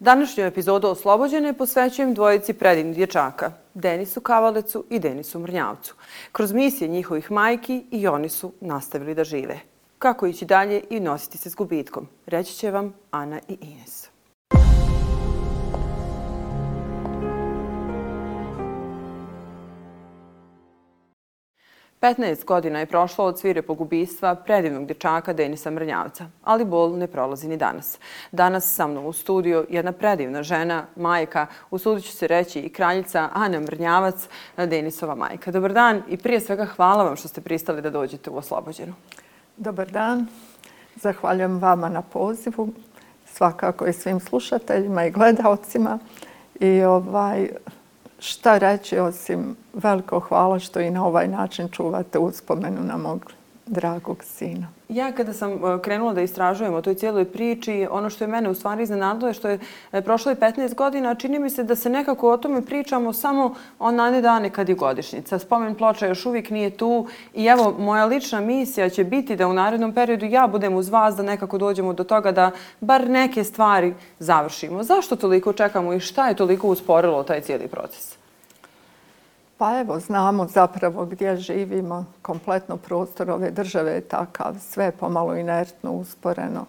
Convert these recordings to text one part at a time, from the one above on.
Današnju epizodu Oslobođene posvećujem dvojici predivnih dječaka, Denisu Kavalecu i Denisu Mrnjavcu. Kroz misije njihovih majki i oni su nastavili da žive. Kako ići dalje i nositi se s gubitkom, reći će vam Ana i Ines. 15 godina je prošlo od svire pogubistva predivnog dječaka Denisa Mrnjavca, ali bol ne prolazi ni danas. Danas sa mnom u studiju jedna predivna žena, majka, usudit ću se reći i kraljica Ana Mrnjavac, Denisova majka. Dobar dan i prije svega hvala vam što ste pristali da dođete u Oslobođenu. Dobar dan, zahvaljujem vama na pozivu, svakako i svim slušateljima i gledalcima. I ovaj, šta reći osim veliko hvala što i na ovaj način čuvate uspomenu na mog dragog sina. Ja kada sam e, krenula da istražujem o toj cijeloj priči, ono što je mene u stvari iznenadilo je što je e, prošlo 15 godina, čini mi se da se nekako o tome pričamo samo onane dane kad je godišnjica. Spomen ploča još uvijek nije tu i evo, moja lična misija će biti da u narednom periodu ja budem uz vas da nekako dođemo do toga da bar neke stvari završimo. Zašto toliko čekamo i šta je toliko usporilo taj cijeli proces? Pa evo, znamo zapravo gdje živimo. Kompletno prostor ove države je takav. Sve je pomalo inertno, usporeno.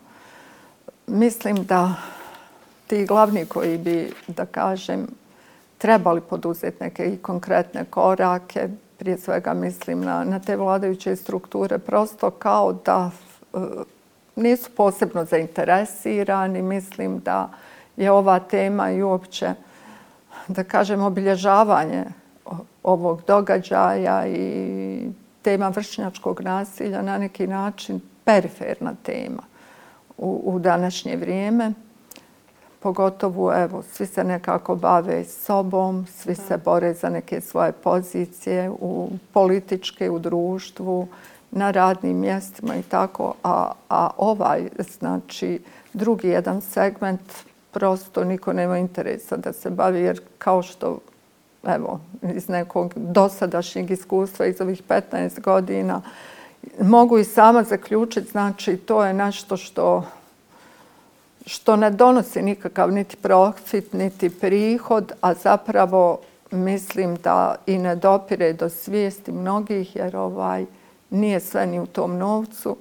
Mislim da ti glavni koji bi, da kažem, trebali poduzeti neke i konkretne korake, prije svega mislim na, na te vladajuće strukture, prosto kao da e, nisu posebno zainteresirani. Mislim da je ova tema i uopće, da kažem, obilježavanje ovog događaja i tema vršnjačkog nasilja na neki način periferna tema u, u današnje vrijeme. Pogotovo, evo, svi se nekako bave sobom, svi se bore za neke svoje pozicije u političke, u društvu, na radnim mjestima i tako. A, a ovaj, znači, drugi jedan segment, prosto niko nema interesa da se bavi, jer kao što evo, iz nekog dosadašnjeg iskustva iz ovih 15 godina, mogu i sama zaključiti, znači to je nešto što što ne donosi nikakav niti profit, niti prihod, a zapravo mislim da i ne dopire do svijesti mnogih, jer ovaj nije sve ni u tom novcu,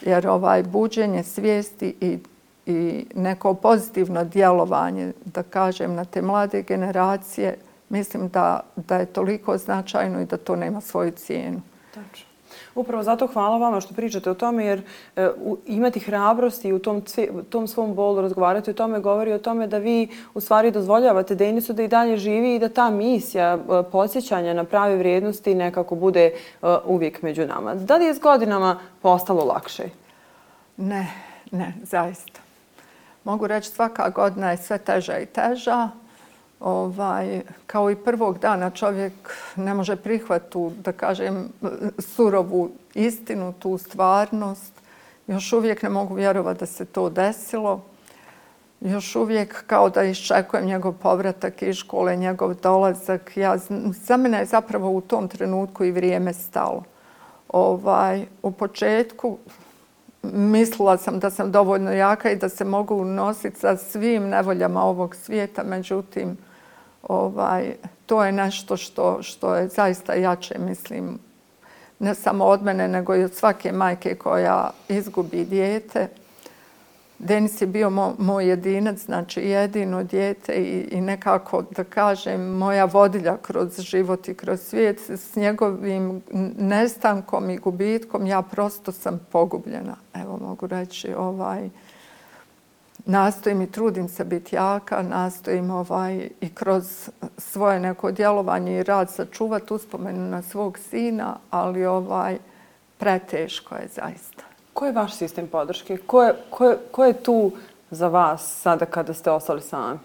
jer ovaj buđenje svijesti i, i neko pozitivno djelovanje, da kažem, na te mlade generacije, mislim da, da je toliko značajno i da to nema svoju cijenu. Tačno. Upravo zato hvala vama što pričate o tome, jer e, u, imati hrabrost i u tom, cve, tom svom bolu razgovarati o tome, govori o tome da vi u stvari dozvoljavate Denisu da i dalje živi i da ta misija e, podsjećanja na prave vrijednosti nekako bude e, uvijek među nama. Da li je s godinama postalo lakše? Ne, ne, zaista. Mogu reći svaka godina je sve teža i teža ovaj, kao i prvog dana čovjek ne može prihvatu, da kažem, surovu istinu, tu stvarnost. Još uvijek ne mogu vjerovati da se to desilo. Još uvijek kao da iščekujem njegov povratak iz škole, njegov dolazak. Ja, za mene je zapravo u tom trenutku i vrijeme stalo. Ovaj, u početku mislila sam da sam dovoljno jaka i da se mogu nositi sa svim nevoljama ovog svijeta. Međutim, ovaj, to je nešto što, što je zaista jače, mislim, ne samo od mene, nego i od svake majke koja izgubi dijete. Denis je bio mo, moj jedinac, znači jedino dijete i, i nekako, da kažem, moja vodilja kroz život i kroz svijet. S njegovim nestankom i gubitkom ja prosto sam pogubljena. Evo mogu reći, ovaj, nastojim i trudim se biti jaka, nastojim ovaj, i kroz svoje neko djelovanje i rad sačuvati uspomenu na svog sina, ali ovaj preteško je zaista. Ko je vaš sistem podrške? Ko je, ko je, ko je tu za vas sada kada ste ostali sami?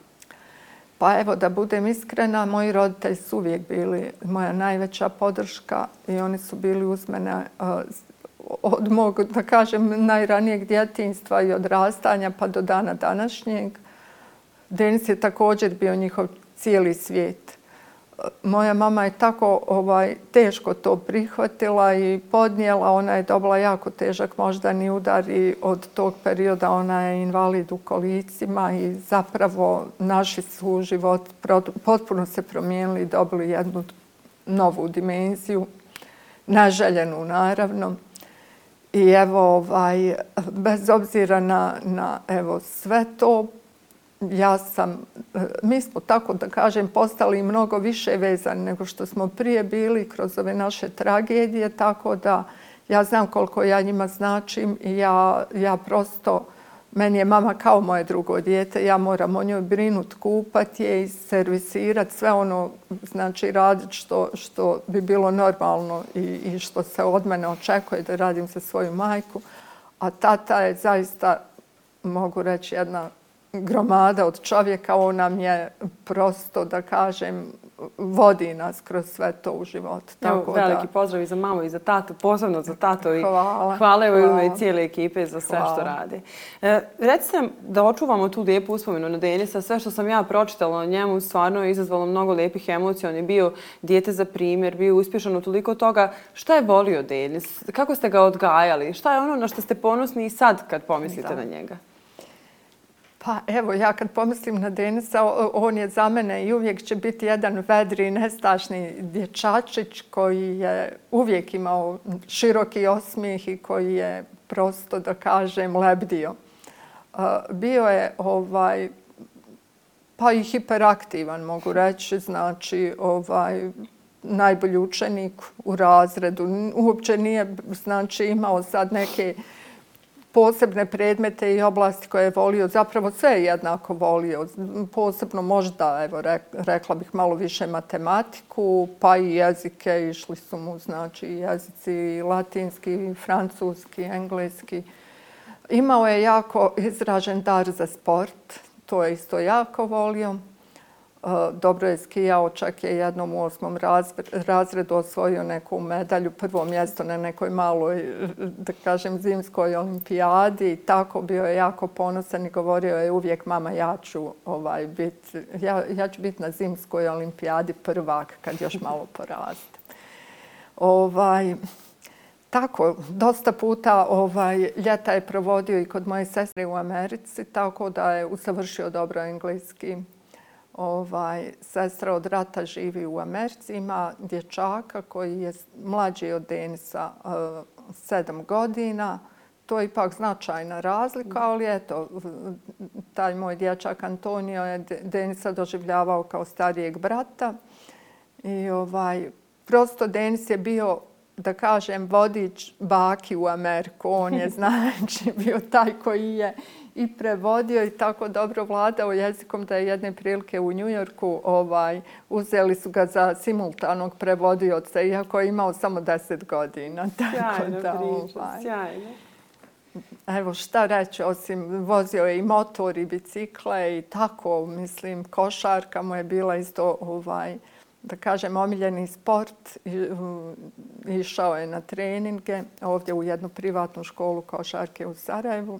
Pa evo, da budem iskrena, moji roditelji su uvijek bili moja najveća podrška i oni su bili uz mene uh, od mog, da kažem, najranijeg djetinstva i odrastanja pa do dana današnjeg. Denis je također bio njihov cijeli svijet moja mama je tako ovaj, teško to prihvatila i podnijela. Ona je dobila jako težak moždani udar i od tog perioda ona je invalid u kolicima i zapravo naši su život potpuno se promijenili i dobili jednu novu dimenziju, naželjenu naravno. I evo, ovaj, bez obzira na, na evo, sve to, ja sam, e, mi smo tako da kažem postali mnogo više vezani nego što smo prije bili kroz ove naše tragedije, tako da ja znam koliko ja njima značim i ja, ja prosto, meni je mama kao moje drugo dijete, ja moram o njoj brinut, kupat je i servisirat sve ono, znači radit što, što bi bilo normalno i, i što se od mene očekuje da radim za svoju majku. A tata je zaista, mogu reći, jedna gromada od čovjeka, on nam je prosto, da kažem, vodi nas kroz sve to u život. Tako Evo, veliki da... pozdrav i za mamu i za tatu, posebno za tato. I hvala. Hvala evo ime cijele ekipe za sve hvala. što rade. E, recite nam da očuvamo tu lijepu uspomenu na Denisa. Sve što sam ja pročitala o njemu stvarno je izazvalo mnogo lijepih emocija. On je bio dijete za primjer, bio uspješan u toliko toga. Šta je volio Denis? Kako ste ga odgajali? Šta je ono na što ste ponosni i sad kad pomislite da. na njega? Pa evo, ja kad pomislim na Denisa, on je za mene i uvijek će biti jedan vedri, nestašni dječačić koji je uvijek imao široki osmijeh i koji je prosto, da kažem, lebdio. Bio je ovaj, pa i hiperaktivan, mogu reći, znači ovaj, najbolji učenik u razredu. Uopće nije znači, imao sad neke posebne predmete i oblasti koje je volio, zapravo sve je jednako volio. Posebno možda, evo, rekla bih malo više matematiku, pa i jezike, išli su mu, znači, jezici latinski, francuski, engleski. Imao je jako izražen dar za sport, to je isto jako volio. Dobro je skijao, čak je jednom u osmom razredu osvojio neku medalju, prvo mjesto na nekoj maloj, da kažem, zimskoj olimpijadi. Tako bio je jako ponosan i govorio je uvijek, mama, ja ću, ovaj, bit, ja, ja ću biti na zimskoj olimpijadi prvak kad još malo poraste. Ovaj, tako, dosta puta ovaj, ljeta je provodio i kod moje sestre u Americi, tako da je usavršio dobro engleski ovaj, sestra od rata živi u Americi, ima dječaka koji je mlađi od Denisa uh, sedam godina. To je ipak značajna razlika, ali eto, taj moj dječak Antonio je Denisa doživljavao kao starijeg brata. I ovaj, prosto Denis je bio, da kažem, vodič baki u Ameriku. On je, znači, bio taj koji je i prevodio i tako dobro vladao jezikom da je jedne prilike u Njujorku ovaj, uzeli su ga za simultanog prevodioca, iako je imao samo deset godina. Sjajno da, priča, ovaj, sjajno. Evo šta reći, osim vozio je i motor i bicikle i tako, mislim, košarka mu je bila isto, ovaj, da kažem, omiljeni sport. I, išao je na treninge ovdje u jednu privatnu školu košarke u Sarajevu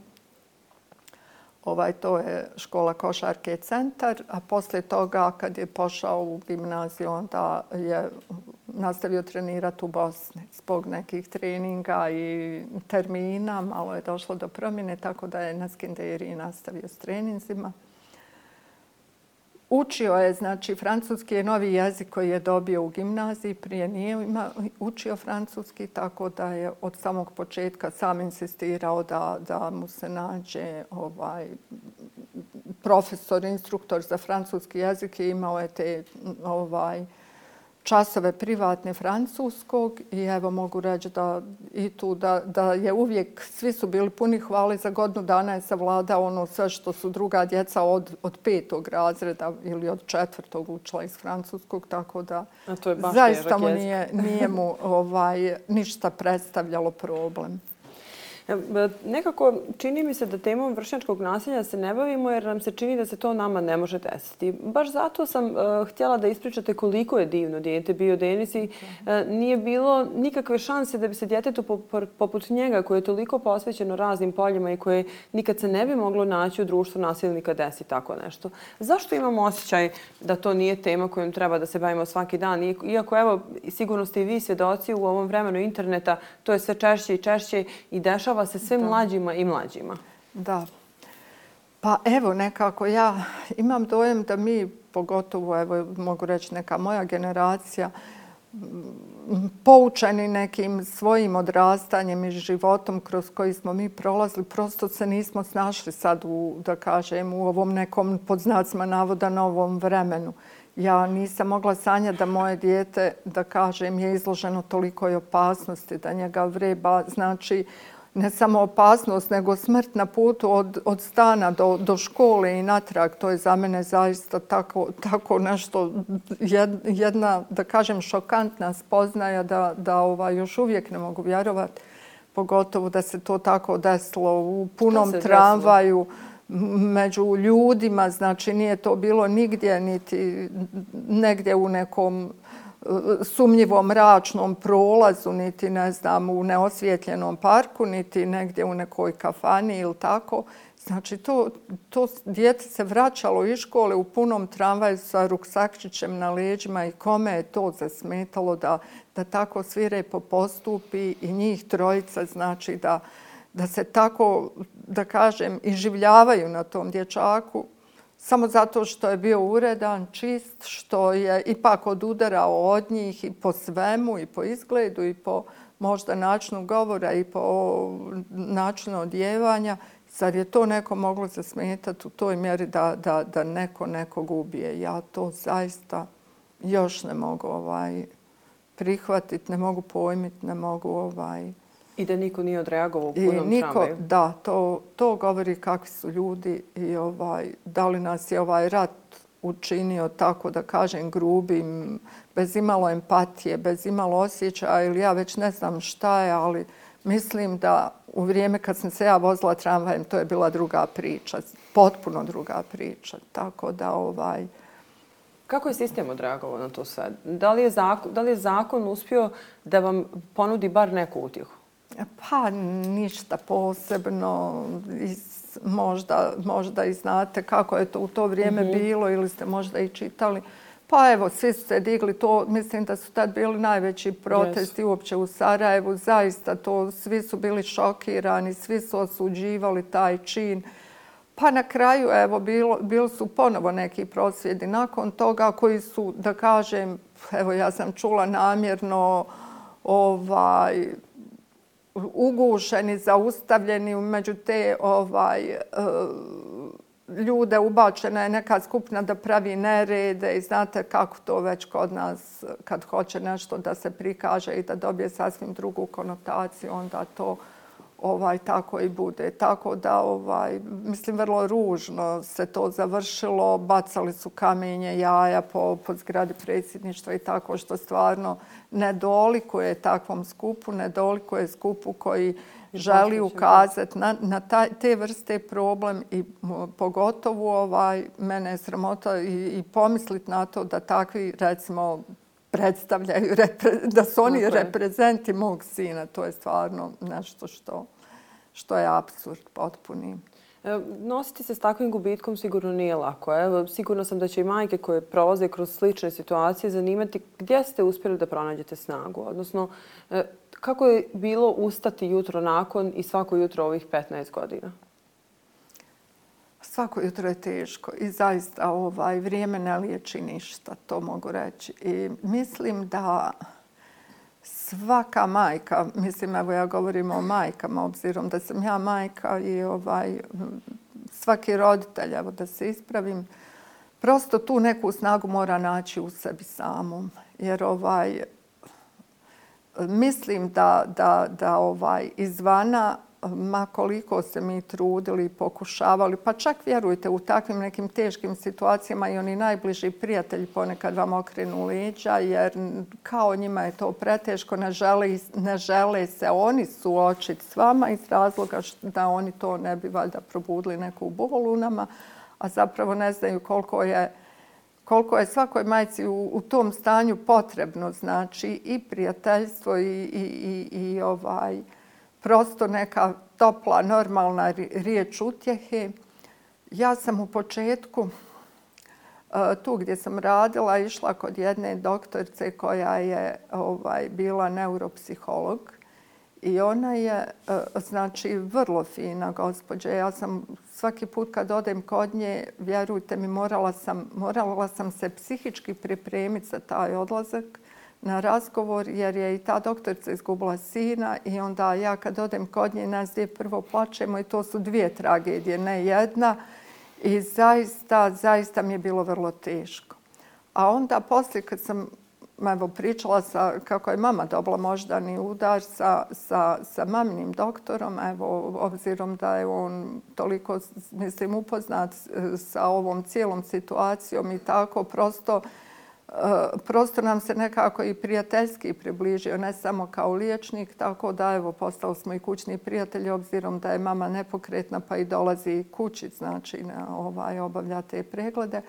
ovaj, to je škola košarke centar, a posle toga kad je pošao u gimnaziju, onda je nastavio trenirati u Bosni zbog nekih treninga i termina. Malo je došlo do promjene, tako da je na Skenderiji nastavio s treninzima. Učio je, znači, francuski je novi jezik koji je dobio u gimnaziji, prije nije ima, učio francuski, tako da je od samog početka sam insistirao da, da mu se nađe ovaj, profesor, instruktor za francuski jezik i imao je te ovaj, časove privatne francuskog i evo mogu reći da i tu da, da je uvijek, svi su bili puni hvali za godinu dana je savladao ono sve što su druga djeca od, od petog razreda ili od četvrtog učila iz francuskog, tako da zaista mu nije, nije mu ovaj, ništa predstavljalo problem. Nekako čini mi se da temom vršnjačkog nasilja se ne bavimo jer nam se čini da se to nama ne može desiti. Baš zato sam uh, htjela da ispričate koliko je divno dijete bio Denis i uh, nije bilo nikakve šanse da bi se djetetu poput njega koje je toliko posvećeno raznim poljima i koje nikad se ne bi moglo naći u društvu nasilnika desi tako nešto. Zašto imamo osjećaj da to nije tema kojom treba da se bavimo svaki dan? Iako evo, sigurno ste i vi svjedoci u ovom vremenu interneta, to je sve češće i češće i dešava se sve mlađima i mlađima. Da. Pa evo nekako ja imam dojem da mi, pogotovo evo mogu reći neka moja generacija, poučeni nekim svojim odrastanjem i životom kroz koji smo mi prolazili, prosto se nismo snašli sad u, da kažem, u ovom nekom pod znacima navoda novom vremenu. Ja nisam mogla sanjati da moje dijete, da kažem, je izloženo tolikoj opasnosti, da njega vreba, znači, ne samo opasnost, nego smrt na putu od, od stana do, do škole i natrag. To je za mene zaista tako, tako nešto, jedna, da kažem, šokantna spoznaja da, da ova, još uvijek ne mogu vjerovati. Pogotovo da se to tako desilo u punom tramvaju među ljudima. Znači nije to bilo nigdje, niti negdje u nekom sumnjivom mračnom prolazu, niti ne znam, u neosvjetljenom parku, niti negdje u nekoj kafani ili tako. Znači, to, to djete se vraćalo iz škole u punom tramvaju sa ruksakčićem na leđima i kome je to zasmetalo da, da tako svirepo postupi i njih trojica, znači da, da se tako, da kažem, iživljavaju na tom dječaku samo zato što je bio uredan, čist, što je ipak odudarao od njih i po svemu, i po izgledu, i po možda načinu govora, i po načinu odjevanja. Zar je to neko moglo zasmetati u toj mjeri da, da, da neko nekog ubije? Ja to zaista još ne mogu ovaj, prihvatiti, ne mogu pojmiti, ne mogu ovaj, I da niko nije odreagovao u punom I niko, tramvaju. Da, to, to govori kakvi su ljudi i ovaj, da li nas je ovaj rat učinio tako da kažem grubim, bez imalo empatije, bez imalo osjećaja ili ja već ne znam šta je, ali mislim da u vrijeme kad sam se ja vozila tramvajem, to je bila druga priča, potpuno druga priča. Tako da ovaj... Kako je sistem odreagovao na to sve? Da li je zakon, da li je zakon uspio da vam ponudi bar neku utjehu? Pa ništa posebno. Iz, možda, možda i znate kako je to u to vrijeme mm -hmm. bilo ili ste možda i čitali. Pa evo, svi su se digli. To, mislim da su tad bili najveći protesti yes. uopće u Sarajevu. Zaista to, svi su bili šokirani, svi su osuđivali taj čin. Pa na kraju, evo, bilo, bilo su ponovo neki prosvjedi nakon toga koji su, da kažem, evo, ja sam čula namjerno, ovaj, ugušeni, zaustavljeni među te ovaj, e, ljude ubačena je neka skupna da pravi nerede i znate kako to već kod nas kad hoće nešto da se prikaže i da dobije sasvim drugu konotaciju, onda to ovaj tako i bude. Tako da, ovaj, mislim, vrlo ružno se to završilo. Bacali su kamenje, jaja po, po zgradi predsjedništva i tako što stvarno nedoliko je takvom skupu, nedoliko je skupu koji želi ukazati na, na taj, te vrste problem i pogotovo ovaj, mene je sramota i, i pomisliti na to da takvi, recimo, predstavljaju, repre, da su oni okay. reprezenti mog sina. To je stvarno nešto što, što je absurd potpuni. E, nositi se s takvim gubitkom sigurno nije lako. Evo, sigurno sam da će i majke koje prolaze kroz slične situacije zanimati gdje ste uspjeli da pronađete snagu. Odnosno, e, kako je bilo ustati jutro nakon i svako jutro ovih 15 godina? Svako jutro je teško i zaista ovaj, vrijeme ne liječi ništa, to mogu reći. I mislim da svaka majka, mislim evo ja govorim o majkama, obzirom da sam ja majka i ovaj, svaki roditelj, evo da se ispravim, prosto tu neku snagu mora naći u sebi samom. Jer ovaj, mislim da, da, da ovaj, izvana ma koliko se mi trudili i pokušavali, pa čak vjerujte u takvim nekim teškim situacijama i oni najbliži prijatelji ponekad vam okrenu leđa jer kao njima je to preteško, ne žele, ne žele se oni suočiti s vama iz razloga da oni to ne bi valjda probudili neku bol u nama, a zapravo ne znaju koliko je koliko je svakoj majci u, u tom stanju potrebno, znači i prijateljstvo i, i, i, i ovaj, prosto neka topla, normalna riječ utjehe. Ja sam u početku e, tu gdje sam radila išla kod jedne doktorice koja je ovaj, bila neuropsiholog i ona je e, znači vrlo fina gospođa. Ja sam svaki put kad odem kod nje, vjerujte mi, morala sam, morala sam se psihički pripremiti za taj odlazak na razgovor jer je i ta doktorica izgubila sina i onda ja kad odem kod nje nas dvije prvo plačemo i to su dvije tragedije, ne jedna. I zaista, zaista mi je bilo vrlo teško. A onda poslije kad sam evo, pričala sa, kako je mama dobila moždani udar sa, sa, sa maminim doktorom, evo, obzirom da je on toliko, mislim, upoznat sa ovom cijelom situacijom i tako, prosto, prostor nam se nekako i prijateljski približio, ne samo kao liječnik, tako da evo, postali smo i kućni prijatelji, obzirom da je mama nepokretna pa i dolazi kući, znači na ovaj, obavlja te preglede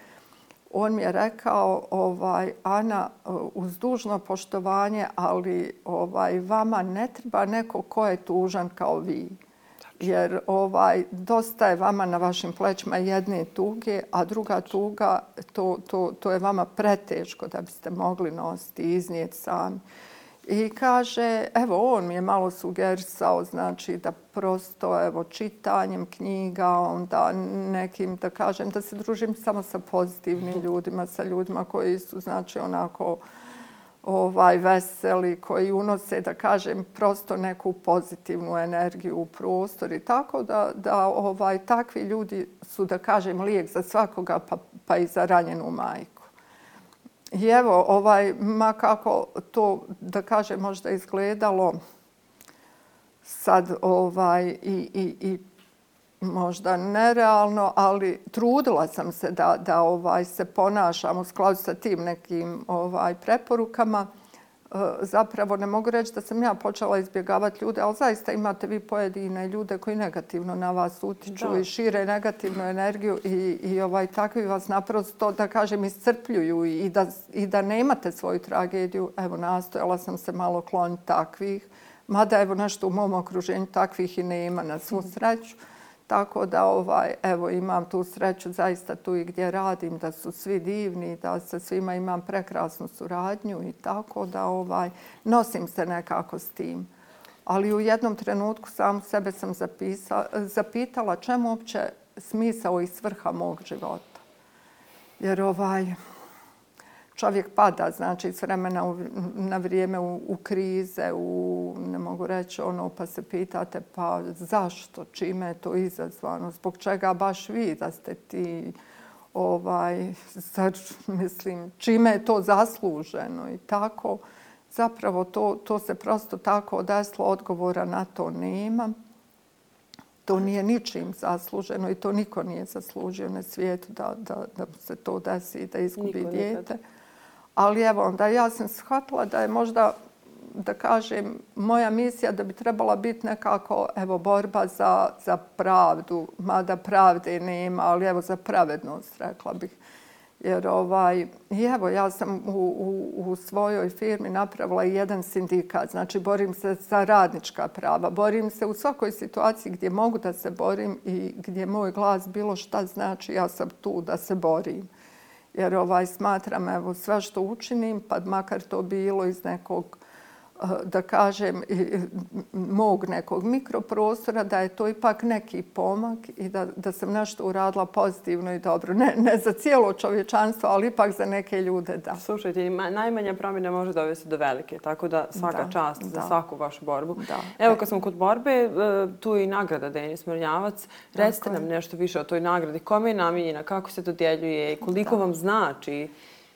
on mi je rekao, ovaj, Ana, uz dužno poštovanje, ali ovaj, vama ne treba neko ko je tužan kao vi. Jer ovaj, dosta je vama na vašim plećima jedne tuge, a druga tuga, to, to, to je vama preteško da biste mogli nositi i iznijeti sami. I kaže, evo on mi je malo sugerisao, znači da prosto evo čitanjem knjiga, onda nekim da kažem da se družim samo sa pozitivnim ljudima, sa ljudima koji su znači onako ovaj veseli, koji unose da kažem prosto neku pozitivnu energiju u prostor i tako da da ovaj takvi ljudi su da kažem lijek za svakoga pa pa i za ranjenu majku. I evo, ovaj, ma kako to, da kažem, možda izgledalo sad ovaj, i, i, i možda nerealno, ali trudila sam se da, da ovaj se ponašam u skladu sa tim nekim ovaj preporukama. Eh, zapravo ne mogu reći da sam ja počela izbjegavati ljude, ali zaista imate vi pojedine ljude koji negativno na vas utiču da. i šire negativnu energiju i, i ovaj takvi vas naprosto, da kažem, iscrpljuju i da, i da nemate svoju tragediju. Evo, nastojala sam se malo kloniti takvih, mada evo nešto u mom okruženju takvih i nema na svu sreću. Tako da ovaj, evo imam tu sreću zaista tu i gdje radim da su svi divni, da sa svima imam prekrasnu suradnju i tako da ovaj nosim se nekako s tim. Ali u jednom trenutku sam sebe sam zapisa, zapitala čemu uopće smisao i svrha mog života. Jer ovaj, čovjek pada, znači, s vremena na vrijeme u, u krize, u, ne mogu reći ono, pa se pitate, pa zašto, čime je to izazvano, zbog čega baš vi da ste ti, ovaj, zar, mislim, čime je to zasluženo i tako. Zapravo to, to se prosto tako deslo, odgovora na to nema. To nije ničim zasluženo i to niko nije zaslužio na svijetu da, da, da se to desi i da izgubi dijete. Ali evo, onda ja sam shvatila da je možda, da kažem, moja misija da bi trebala biti nekako, evo, borba za, za pravdu, mada pravde nema, ali evo, za pravednost, rekla bih. Jer ovaj, i evo, ja sam u, u, u svojoj firmi napravila jedan sindikat, znači borim se za radnička prava, borim se u svakoj situaciji gdje mogu da se borim i gdje moj glas bilo šta znači, ja sam tu da se borim jer ovaj smatram evo sve što učinim, pa makar to bilo iz nekog da kažem, mog nekog mikroprostora, da je to ipak neki pomak i da, da sam nešto uradila pozitivno i dobro. Ne, ne za cijelo čovječanstvo, ali ipak za neke ljude, da. Slušajte, najmanja promjena može dovesti do velike, tako da svaka da, čast da. za svaku vašu borbu. Da. Evo, kad smo kod borbe, e, tu je i nagrada Denis Mrnjavac. Recite nam nešto više o toj nagradi. Kome je namijenjena, kako se dodjeljuje, koliko da. vam znači?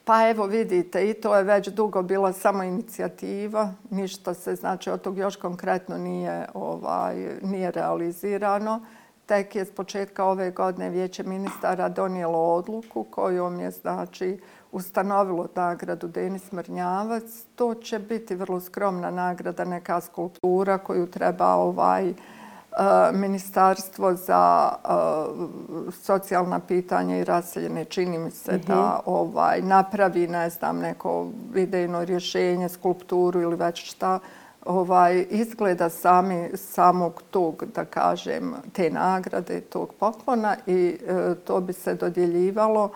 Pa evo vidite, i to je već dugo bila samo inicijativa. Ništa se, znači, od tog još konkretno nije, ovaj, nije realizirano. Tek je s početka ove godine vijeće ministara donijelo odluku kojom je, znači, ustanovilo nagradu Denis Mrnjavac. To će biti vrlo skromna nagrada, neka skulptura koju treba ovaj, uh, ministarstvo za socijalna pitanja i raseljene čini mi se da mhm. ovaj napravi ne znam neko idejno rješenje skulpturu ili već šta ovaj izgleda sami samog tog da kažem te nagrade tog poklona i e, to bi se dodjeljivalo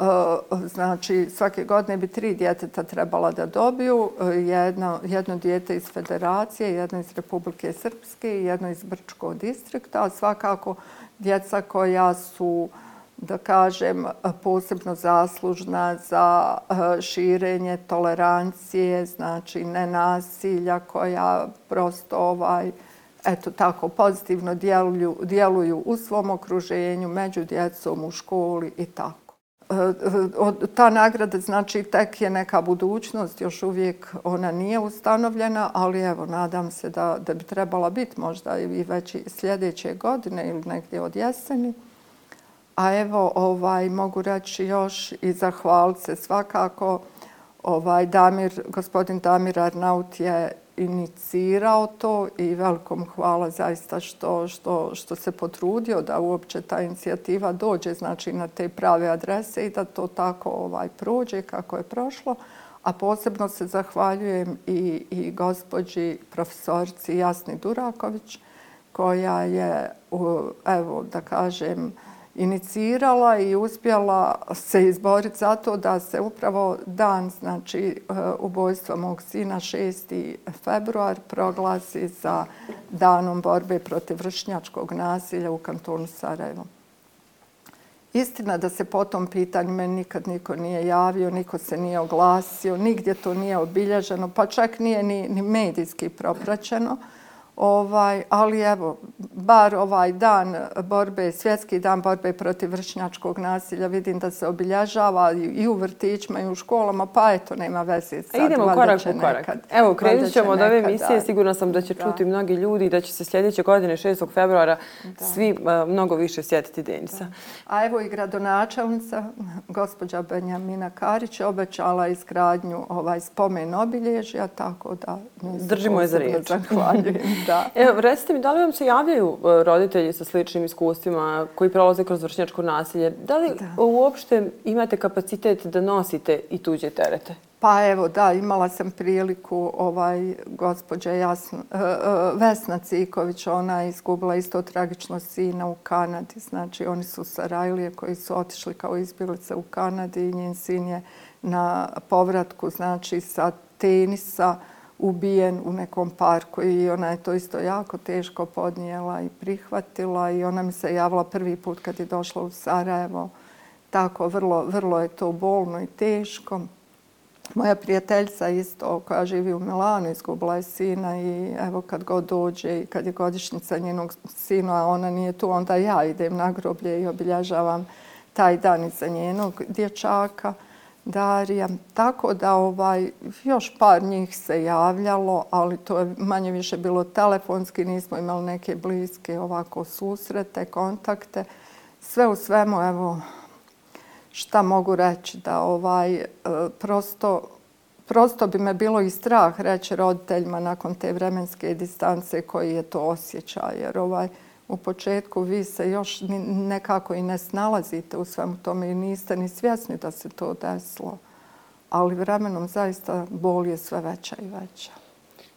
Eh, znači svake godine bi tri djeteta trebala da dobiju, eh, jedno, jedno djete iz Federacije, jedno iz Republike Srpske i jedno iz Brčkog distrikta, a svakako djeca koja su da kažem, eh, posebno zaslužna za širenje tolerancije, znači nenasilja koja prosto ovaj, eto tako, pozitivno djeluju, djeluju u svom okruženju, među djecom, u školi i tako. Eh, ta nagrada znači tek je neka budućnost, još uvijek ona nije ustanovljena, ali evo, nadam se da, da bi trebala biti možda i već sljedeće godine ili negdje od jeseni. A evo, ovaj, mogu reći još i zahvaliti se svakako. Ovaj, Damir, gospodin Damir Arnaut je inicirao to i velikom hvala zaista što, što, što se potrudio da uopće ta inicijativa dođe znači, na te prave adrese i da to tako ovaj prođe kako je prošlo. A posebno se zahvaljujem i, i gospođi profesorci Jasni Duraković koja je, evo da kažem, inicirala i uspjela se izboriti za to da se upravo dan znači eh, ubojstva mog sina 6. februar proglasi za danom borbe protiv vršnjačkog nasilja u kantonu Sarajevo. Istina da se po tom pitanju meni nikad niko nije javio, niko se nije oglasio, nigdje to nije obilježeno, pa čak nije ni, ni medijski propraćeno. Ovaj, ali evo, bar ovaj dan borbe, svjetski dan borbe protiv vršnjačkog nasilja, vidim da se obilježava i u vrtićima i u školama, pa eto, nema veze sad. Idemo korak po korak. Nekad, evo, krenut ćemo od ove emisije, sigurno sam da će da. čuti mnogi ljudi i da će se sljedeće godine, 6. februara, da. svi uh, mnogo više sjetiti Denisa. Da. A evo i gradonačelnica, gospođa Benjamina Karić, obećala izgradnju ovaj spomen obilježja, tako da... Držimo je za riječ. Zahvaljujem. Da. Evo, recite mi, da li vam se javljaju e, roditelji sa sličnim iskustvima koji prolaze kroz vršnjačko nasilje? Da li da. uopšte imate kapacitet da nosite i tuđe terete? Pa evo, da, imala sam priliku ovaj gospođa Jasna, uh, uh, Vesna Ciković, ona je izgubila isto tragično sina u Kanadi. Znači, oni su sa Rajlije koji su otišli kao izbjelice u Kanadi i njen sin je na povratku, znači, sa tenisa, ubijen u nekom parku i ona je to isto jako teško podnijela i prihvatila i ona mi se javila prvi put kad je došla u Sarajevo. Tako, vrlo, vrlo je to bolno i teško. Moja prijateljica isto koja živi u Milanu izgubila je sina i evo kad god dođe i kad je godišnjica njenog sina, a ona nije tu, onda ja idem na groblje i obilježavam taj dan iza njenog dječaka. Darija. Tako da ovaj, još par njih se javljalo, ali to je manje više bilo telefonski, nismo imali neke bliske ovako susrete, kontakte. Sve u svemu, evo, šta mogu reći, da ovaj, e, prosto, prosto bi me bilo i strah reći roditeljima nakon te vremenske distance koji je to osjećaj, jer ovaj, u početku vi se još nekako i ne snalazite u svemu tome i niste ni svjesni da se to desilo. Ali vremenom zaista bol je sve veća i veća.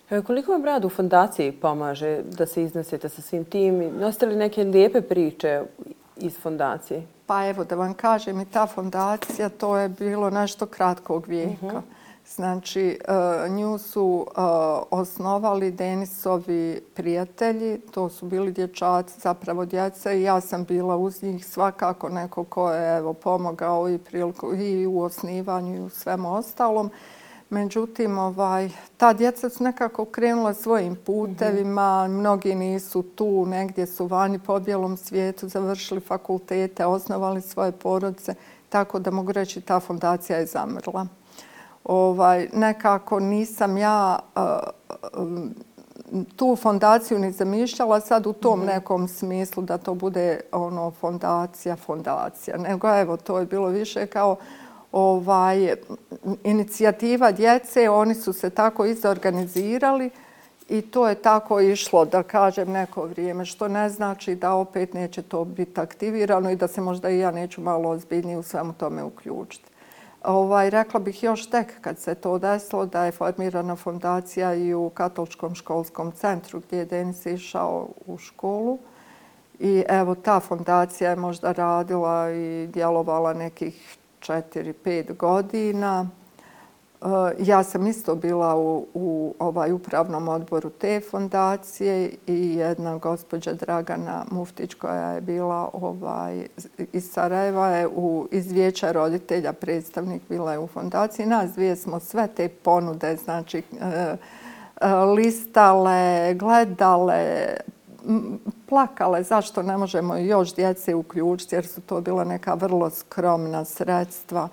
E, koliko vam rad u fondaciji pomaže da se iznosite sa svim tim? Nosite li neke lijepe priče iz fondacije? Pa evo da vam kažem i ta fondacija to je bilo nešto kratkog vijeka. Uh mhm. -huh. Znači, e, nju su e, osnovali Denisovi prijatelji, to su bili dječaci, zapravo djeca i ja sam bila uz njih svakako neko ko je evo, pomogao i, priliku, i u osnivanju i u svemu ostalom. Međutim, ovaj, ta djeca su nekako krenula svojim putevima, mnogi nisu tu, negdje su vani po bijelom svijetu, završili fakultete, osnovali svoje porodice, tako da mogu reći ta fondacija je zamrla. Ovaj, nekako nisam ja tu fondaciju ni zamišljala sad u tom mhm. nekom smislu da to bude ono fondacija, fondacija. Nego evo, to je bilo više kao ovaj, inicijativa djece, oni su se tako izorganizirali i to je tako išlo, da kažem, neko vrijeme, što ne znači da opet neće to biti aktivirano i da se možda i ja neću malo ozbiljnije u svemu tome uključiti. Ovaj, rekla bih još tek kad se to desilo da je formirana fondacija i u katoličkom školskom centru gdje je Denis išao u školu. I evo ta fondacija je možda radila i djelovala nekih 4-5 godina. Eh, ja sam isto bila u, u ovaj upravnom odboru te fondacije i jedna gospođa Dragana Muftić koja je bila ovaj, iz Sarajeva je u izvijeća roditelja predstavnik bila je u fondaciji. Nas dvije smo sve te ponude, znači eh, eh, listale, gledale, plakale zašto ne možemo još djece uključiti jer su to bila neka vrlo skromna sredstva.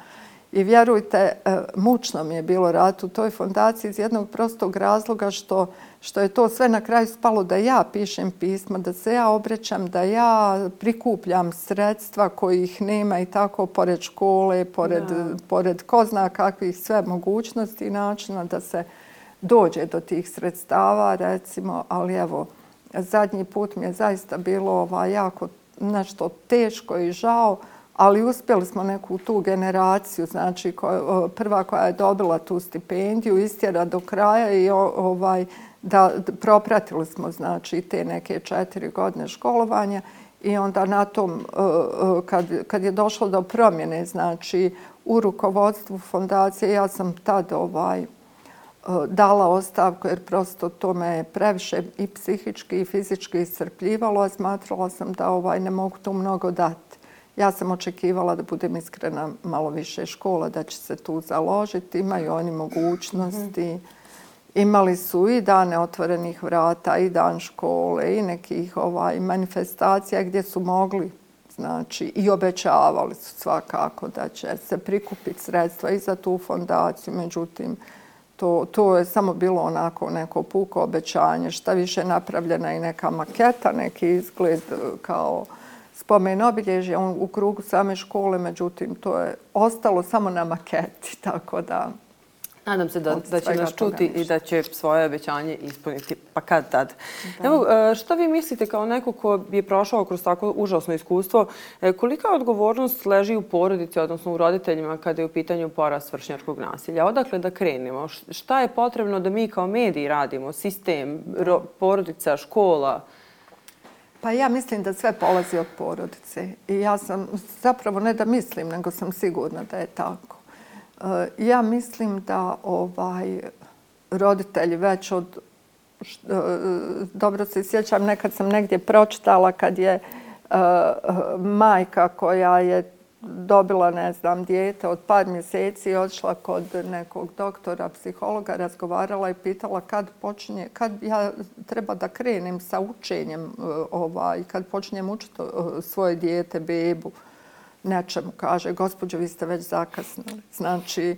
I vjerujte, e, mučno mi je bilo rad u toj fondaciji iz jednog prostog razloga što, što je to sve na kraju spalo da ja pišem pisma, da se ja obrećam, da ja prikupljam sredstva kojih nema i tako pored škole, pored, pored ko zna kakvih sve mogućnosti i načina da se dođe do tih sredstava, recimo, ali evo, zadnji put mi je zaista bilo ovaj, jako nešto teško i žao, ali uspjeli smo neku tu generaciju, znači koja, prva koja je dobila tu stipendiju, istjera do kraja i ovaj, da propratili smo znači te neke četiri godine školovanja i onda na tom, kad, kad je došlo do promjene, znači u rukovodstvu fondacije, ja sam tad ovaj, dala ostavku jer prosto to me previše i psihički i fizički iscrpljivalo, a smatrala sam da ovaj ne mogu tu mnogo dati. Ja sam očekivala da budem iskrena malo više škola, da će se tu založiti, imaju oni mogućnosti. Imali su i dane otvorenih vrata, i dan škole, i nekih ovaj, manifestacija gdje su mogli znači, i obećavali su svakako da će se prikupiti sredstva i za tu fondaciju. Međutim, To, to je samo bilo onako neko puko obećanje, šta više napravljena i neka maketa, neki izgled e, kao spomen obilježje u krugu same škole, međutim to je ostalo samo na maketi, tako da... Nadam se da, da će nas čuti i da će svoje obećanje ispuniti. Pa kad tad? Da. Evo, e, što vi mislite kao neko ko je prošao kroz tako užasno iskustvo, e, kolika odgovornost leži u porodici, odnosno u roditeljima kada je u pitanju porast vršnjačkog nasilja? Odakle da krenemo? Šta je potrebno da mi kao mediji radimo? Sistem, ro, porodica, škola? Pa ja mislim da sve polazi od porodice. I ja sam zapravo ne da mislim, nego sam sigurna da je tako. E, ja mislim da ovaj roditelji već od e, dobro se sjećam nekad sam negdje pročitala kad je e, majka koja je dobila ne znam dijete od par mjeseci odšla kod nekog doktora psihologa razgovarala i pitala kad počinje kad ja treba da krenem sa učenjem e, ovaj kad počinjem učiti e, svoje dijete bebu nečemu kaže, gospođo, vi ste već zakasnili. Znači, e,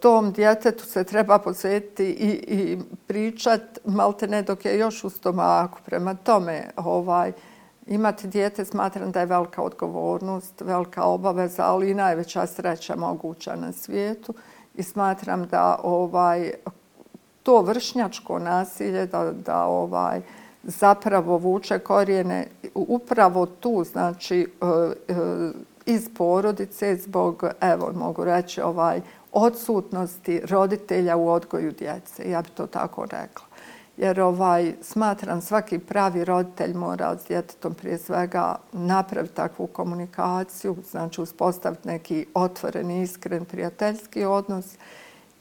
tom djetetu se treba posvetiti i, i pričat malte ne dok je još u stomaku. Prema tome, ovaj, imati dijete smatram da je velika odgovornost, velika obaveza, ali i najveća sreća moguća na svijetu. I smatram da ovaj to vršnjačko nasilje, da, da ovaj, zapravo vuče korijene upravo tu, znači e, e, iz porodice zbog, evo, mogu reći, ovaj, odsutnosti roditelja u odgoju djece. Ja bih to tako rekla. Jer ovaj, smatram svaki pravi roditelj mora s djetetom prije svega napraviti takvu komunikaciju, znači uspostaviti neki otvoren, iskren, prijateljski odnos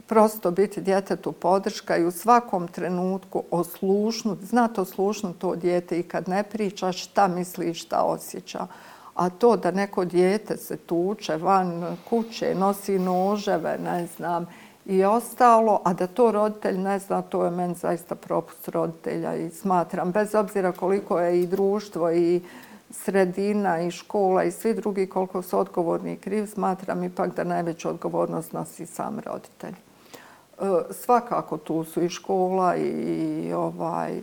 prosto biti djetetu podrška i u svakom trenutku oslušnut, znat oslušnut to djete i kad ne priča šta misli i šta osjeća. A to da neko djete se tuče van kuće, nosi noževe, ne znam, i ostalo, a da to roditelj ne zna, to je meni zaista propust roditelja i smatram, bez obzira koliko je i društvo i sredina i škola i svi drugi koliko su odgovorni i kriv, smatram ipak da najveću odgovornost nosi sam roditelj. E, svakako tu su i škola i ovaj,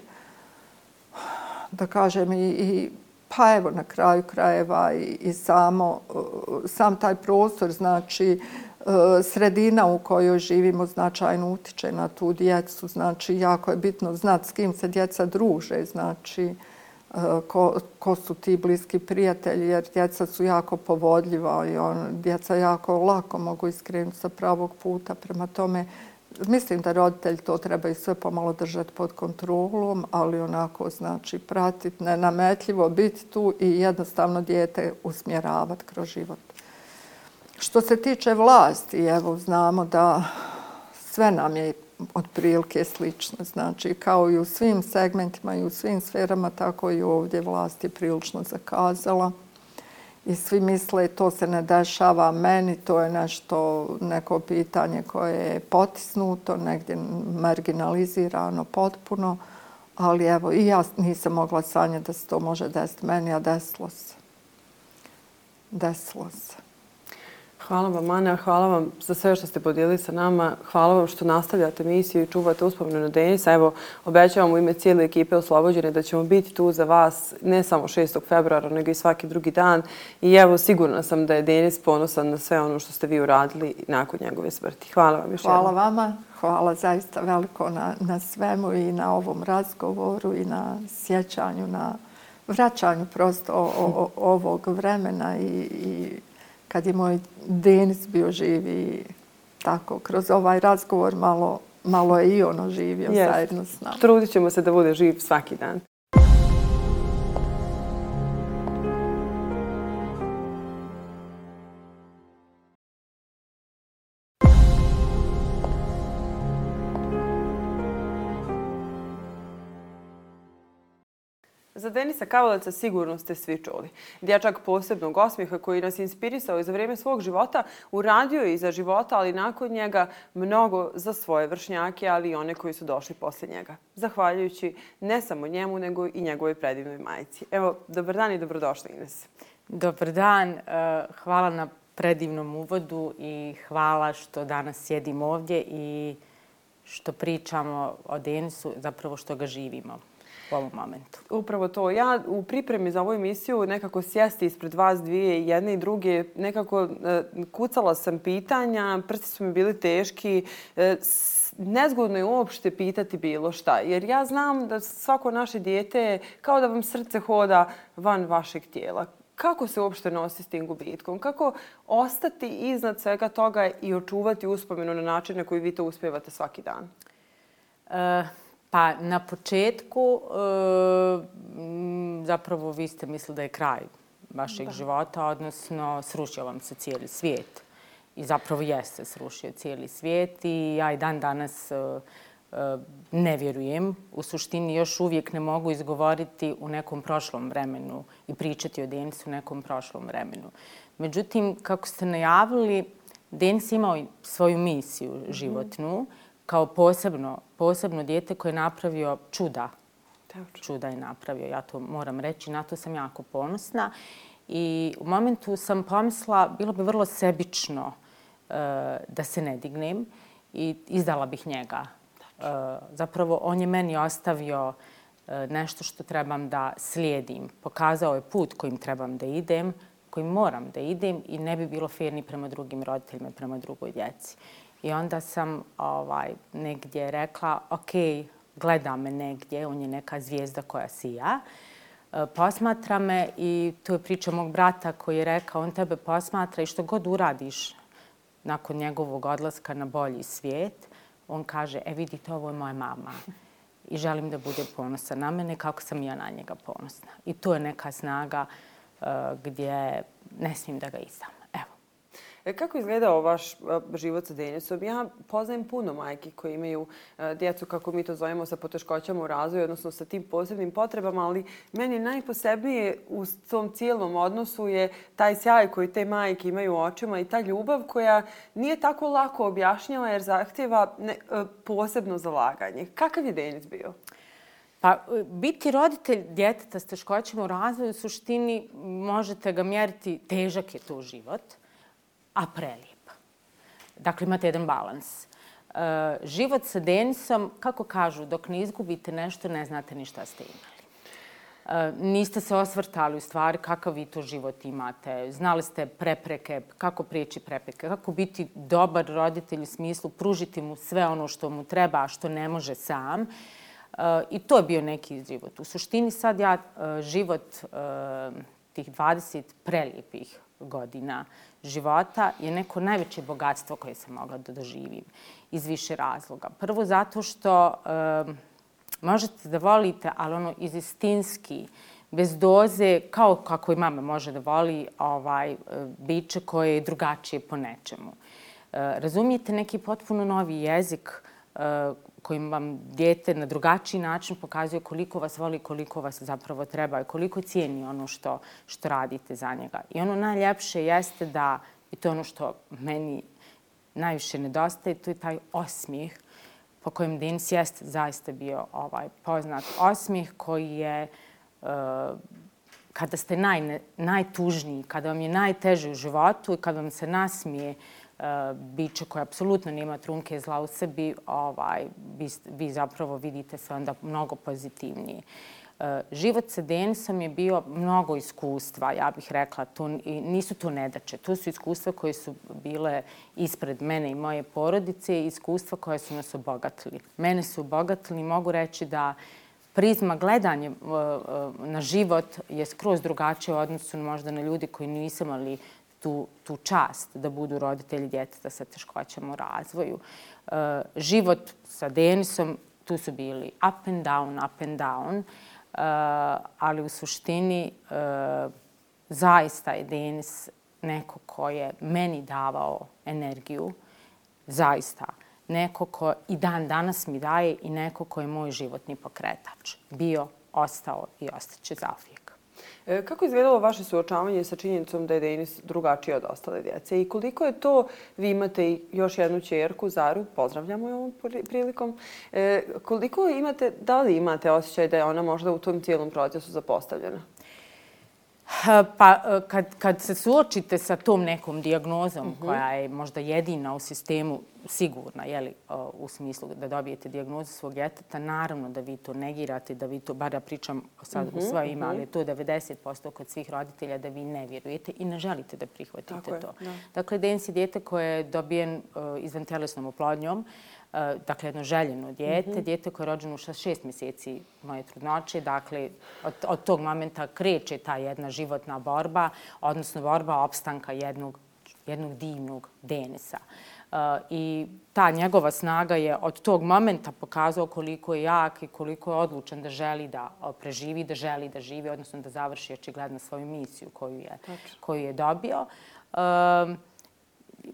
da kažem i, i pa evo na kraju krajeva i, i samo, e, sam taj prostor, znači E, sredina u kojoj živimo značajno utiče na tu djecu. Znači, jako je bitno znati s kim se djeca druže, znači e, ko, ko su ti bliski prijatelji, jer djeca su jako povodljiva i on, djeca jako lako mogu iskrenuti sa pravog puta. Prema tome, mislim da roditelj to treba i sve pomalo držati pod kontrolom, ali onako znači pratiti, nenametljivo biti tu i jednostavno dijete usmjeravati kroz život. Što se tiče vlasti, evo znamo da sve nam je otprilike slično. Znači, kao i u svim segmentima i u svim sferama, tako i ovdje vlast je prilično zakazala. I svi misle to se ne dešava meni, to je nešto, neko pitanje koje je potisnuto, negdje marginalizirano potpuno. Ali evo, i ja nisam mogla sanjati da se to može desiti meni, a desilo se. Desilo se. Hvala vam, Ana. Hvala vam za sve što ste podijelili sa nama. Hvala vam što nastavljate misiju i čuvate uspomenu na Denisa. Evo, obećavam u ime cijele ekipe Oslobođene da ćemo biti tu za vas ne samo 6. februara, nego i svaki drugi dan. I evo, sigurna sam da je Denis ponosan na sve ono što ste vi uradili nakon njegove smrti. Hvala vam još Hvala vama. Hvala zaista veliko na, na svemu i na ovom razgovoru i na sjećanju, na vraćanju prosto o, o, ovog vremena i, i kad je moj Denis bio živi tako, kroz ovaj razgovor malo, malo je i ono živio yes. zajedno s nama. Trudit ćemo se da bude živ svaki dan. Za Denisa Kavaleca sigurno ste svi čuli. Dječak posebnog osmijeha koji nas inspirisao i za vrijeme svog života uradio i za života, ali nakon njega mnogo za svoje vršnjake, ali i one koji su došli poslije njega. Zahvaljujući ne samo njemu, nego i njegovoj predivnoj majici. Evo, dobar dan i dobrodošli, Ines. Dobar dan. E, hvala na predivnom uvodu i hvala što danas sjedim ovdje i što pričamo o Denisu, zapravo što ga živimo u ovom momentu. Upravo to. Ja u pripremi za ovu emisiju nekako sjesti ispred vas dvije, jedne i druge, nekako e, kucala sam pitanja, prsti su mi bili teški, e, nezgodno je uopšte pitati bilo šta. Jer ja znam da svako naše dijete kao da vam srce hoda van vašeg tijela. Kako se uopšte nosi s tim gubitkom? Kako ostati iznad svega toga i očuvati uspomenu na način na koji vi to uspjevate svaki dan? Uh, Pa na početku e, zapravo vi ste mislili da je kraj vašeg da. života, odnosno srušio vam se cijeli svijet. I zapravo jeste srušio cijeli svijet i ja i dan danas e, e, ne vjerujem. U suštini još uvijek ne mogu izgovoriti u nekom prošlom vremenu i pričati o Denisu u nekom prošlom vremenu. Međutim, kako ste najavili, Denis imao svoju misiju životnu. Mm -hmm kao posebno, posebno dijete koje je napravio čuda. Čuda je napravio, ja to moram reći, na to sam jako ponosna. I u momentu sam pomisla, bilo bi vrlo sebično uh, da se ne dignem i izdala bih njega. Uh, zapravo, on je meni ostavio uh, nešto što trebam da slijedim. Pokazao je put kojim trebam da idem, kojim moram da idem i ne bi bilo fair ni prema drugim roditeljima, prema drugoj djeci. I onda sam ovaj, negdje rekla, ok, gleda me negdje, on je neka zvijezda koja si ja. E, posmatra me i to je priča mog brata koji je rekao, on tebe posmatra i što god uradiš nakon njegovog odlaska na bolji svijet, on kaže, e vidite, ovo je moja mama i želim da bude ponosa na mene kako sam ja na njega ponosna. I to je neka snaga uh, gdje ne smijem da ga izdam. E, kako izgledao vaš e, život sa Denisom? Ja poznajem puno majki koji imaju e, djecu, kako mi to zovemo, sa poteškoćama u razvoju, odnosno sa tim posebnim potrebama, ali meni najposebnije u tom cijelom odnosu je taj sjaj koji te majke imaju u očima i ta ljubav koja nije tako lako objašnjava jer zahtjeva ne, e, posebno zalaganje. Kakav je Denis bio? Pa, biti roditelj djeteta s teškoćama u razvoju u suštini možete ga mjeriti, težak je to život, a prelijep. Dakle, imate jedan balans. E, život sa Denisom, kako kažu, dok ne izgubite nešto, ne znate ni šta ste imali. E, niste se osvrtali u stvari kakav vi to život imate. Znali ste prepreke, kako prijeći prepreke, kako biti dobar roditelj u smislu pružiti mu sve ono što mu treba, a što ne može sam. E, I to je bio neki život. U suštini sad ja e, život e, tih 20 prelijepih godina života je neko najveće bogatstvo koje sam mogla da doživim iz više razloga. Prvo zato što e, možete da volite, ali ono iz istinski, bez doze, kao kako i mama može da voli ovaj, biće koje je drugačije po nečemu. Razumijete neki potpuno novi jezik kojim vam dijete na drugačiji način pokazuje koliko vas voli, koliko vas zapravo treba i koliko cijeni ono što, što radite za njega. I ono najljepše jeste da, i to je ono što meni najviše nedostaje, to je taj osmijeh po kojem Denis jeste zaista bio ovaj poznat osmijeh koji je uh, kada ste naj, najtužniji, kada vam je najteže u životu i kada vam se nasmije uh, biće koje apsolutno nema trunke zla u sebi, ovaj, vi, vi zapravo vidite se onda mnogo pozitivnije. E, život sa Denisom je bio mnogo iskustva, ja bih rekla. To, nisu to nedače. To su iskustva koje su bile ispred mene i moje porodice i iskustva koje su nas obogatili. Mene su obogatili i mogu reći da prizma gledanja e, e, na život je skroz drugačija u odnosu možda na ljudi koji nisu imali tu, tu čast da budu roditelji djeteta sa teškoćama u razvoju. E, život sa Denisom, tu su bili up and down, up and down, e, ali u suštini e, zaista je Denis neko ko je meni davao energiju, zaista. Neko ko i dan danas mi daje i neko ko je moj životni pokretač. Bio, ostao i ostaće za uvijek. E, kako je izgledalo vaše suočavanje sa činjenicom da je Denis drugačiji od ostale djece? I koliko je to, vi imate još jednu čerku, Zaru, pozdravljamo je ovom prilikom, e, koliko imate, da li imate osjećaj da je ona možda u tom cijelom procesu zapostavljena? Pa kad, kad se suočite sa tom nekom dijagnozom uh mhm. -huh. koja je možda jedina u sistemu sigurna, jeli, u smislu da dobijete dijagnozu svog djeteta, naravno da vi to negirate, da vi to, bar ja pričam sad uh -huh, u mhm, svoje ime, mhm. ali to je 90% kod svih roditelja da vi ne vjerujete i ne želite da prihvatite Tako to. Je, dakle, Dens je djete koje je dobijen uh, izvan telesnom oplodnjom, uh, dakle, jedno željeno djete, uh -huh. djete koje je rođeno u šest mjeseci moje trudnoće, dakle, od, od tog momenta kreće ta jedna životna borba, odnosno borba opstanka jednog, jednog divnog Denisa. I ta njegova snaga je od tog momenta pokazao koliko je jak i koliko je odlučan da želi da preživi, da želi da živi, odnosno da završi očigledno svoju misiju koju je, koju je dobio.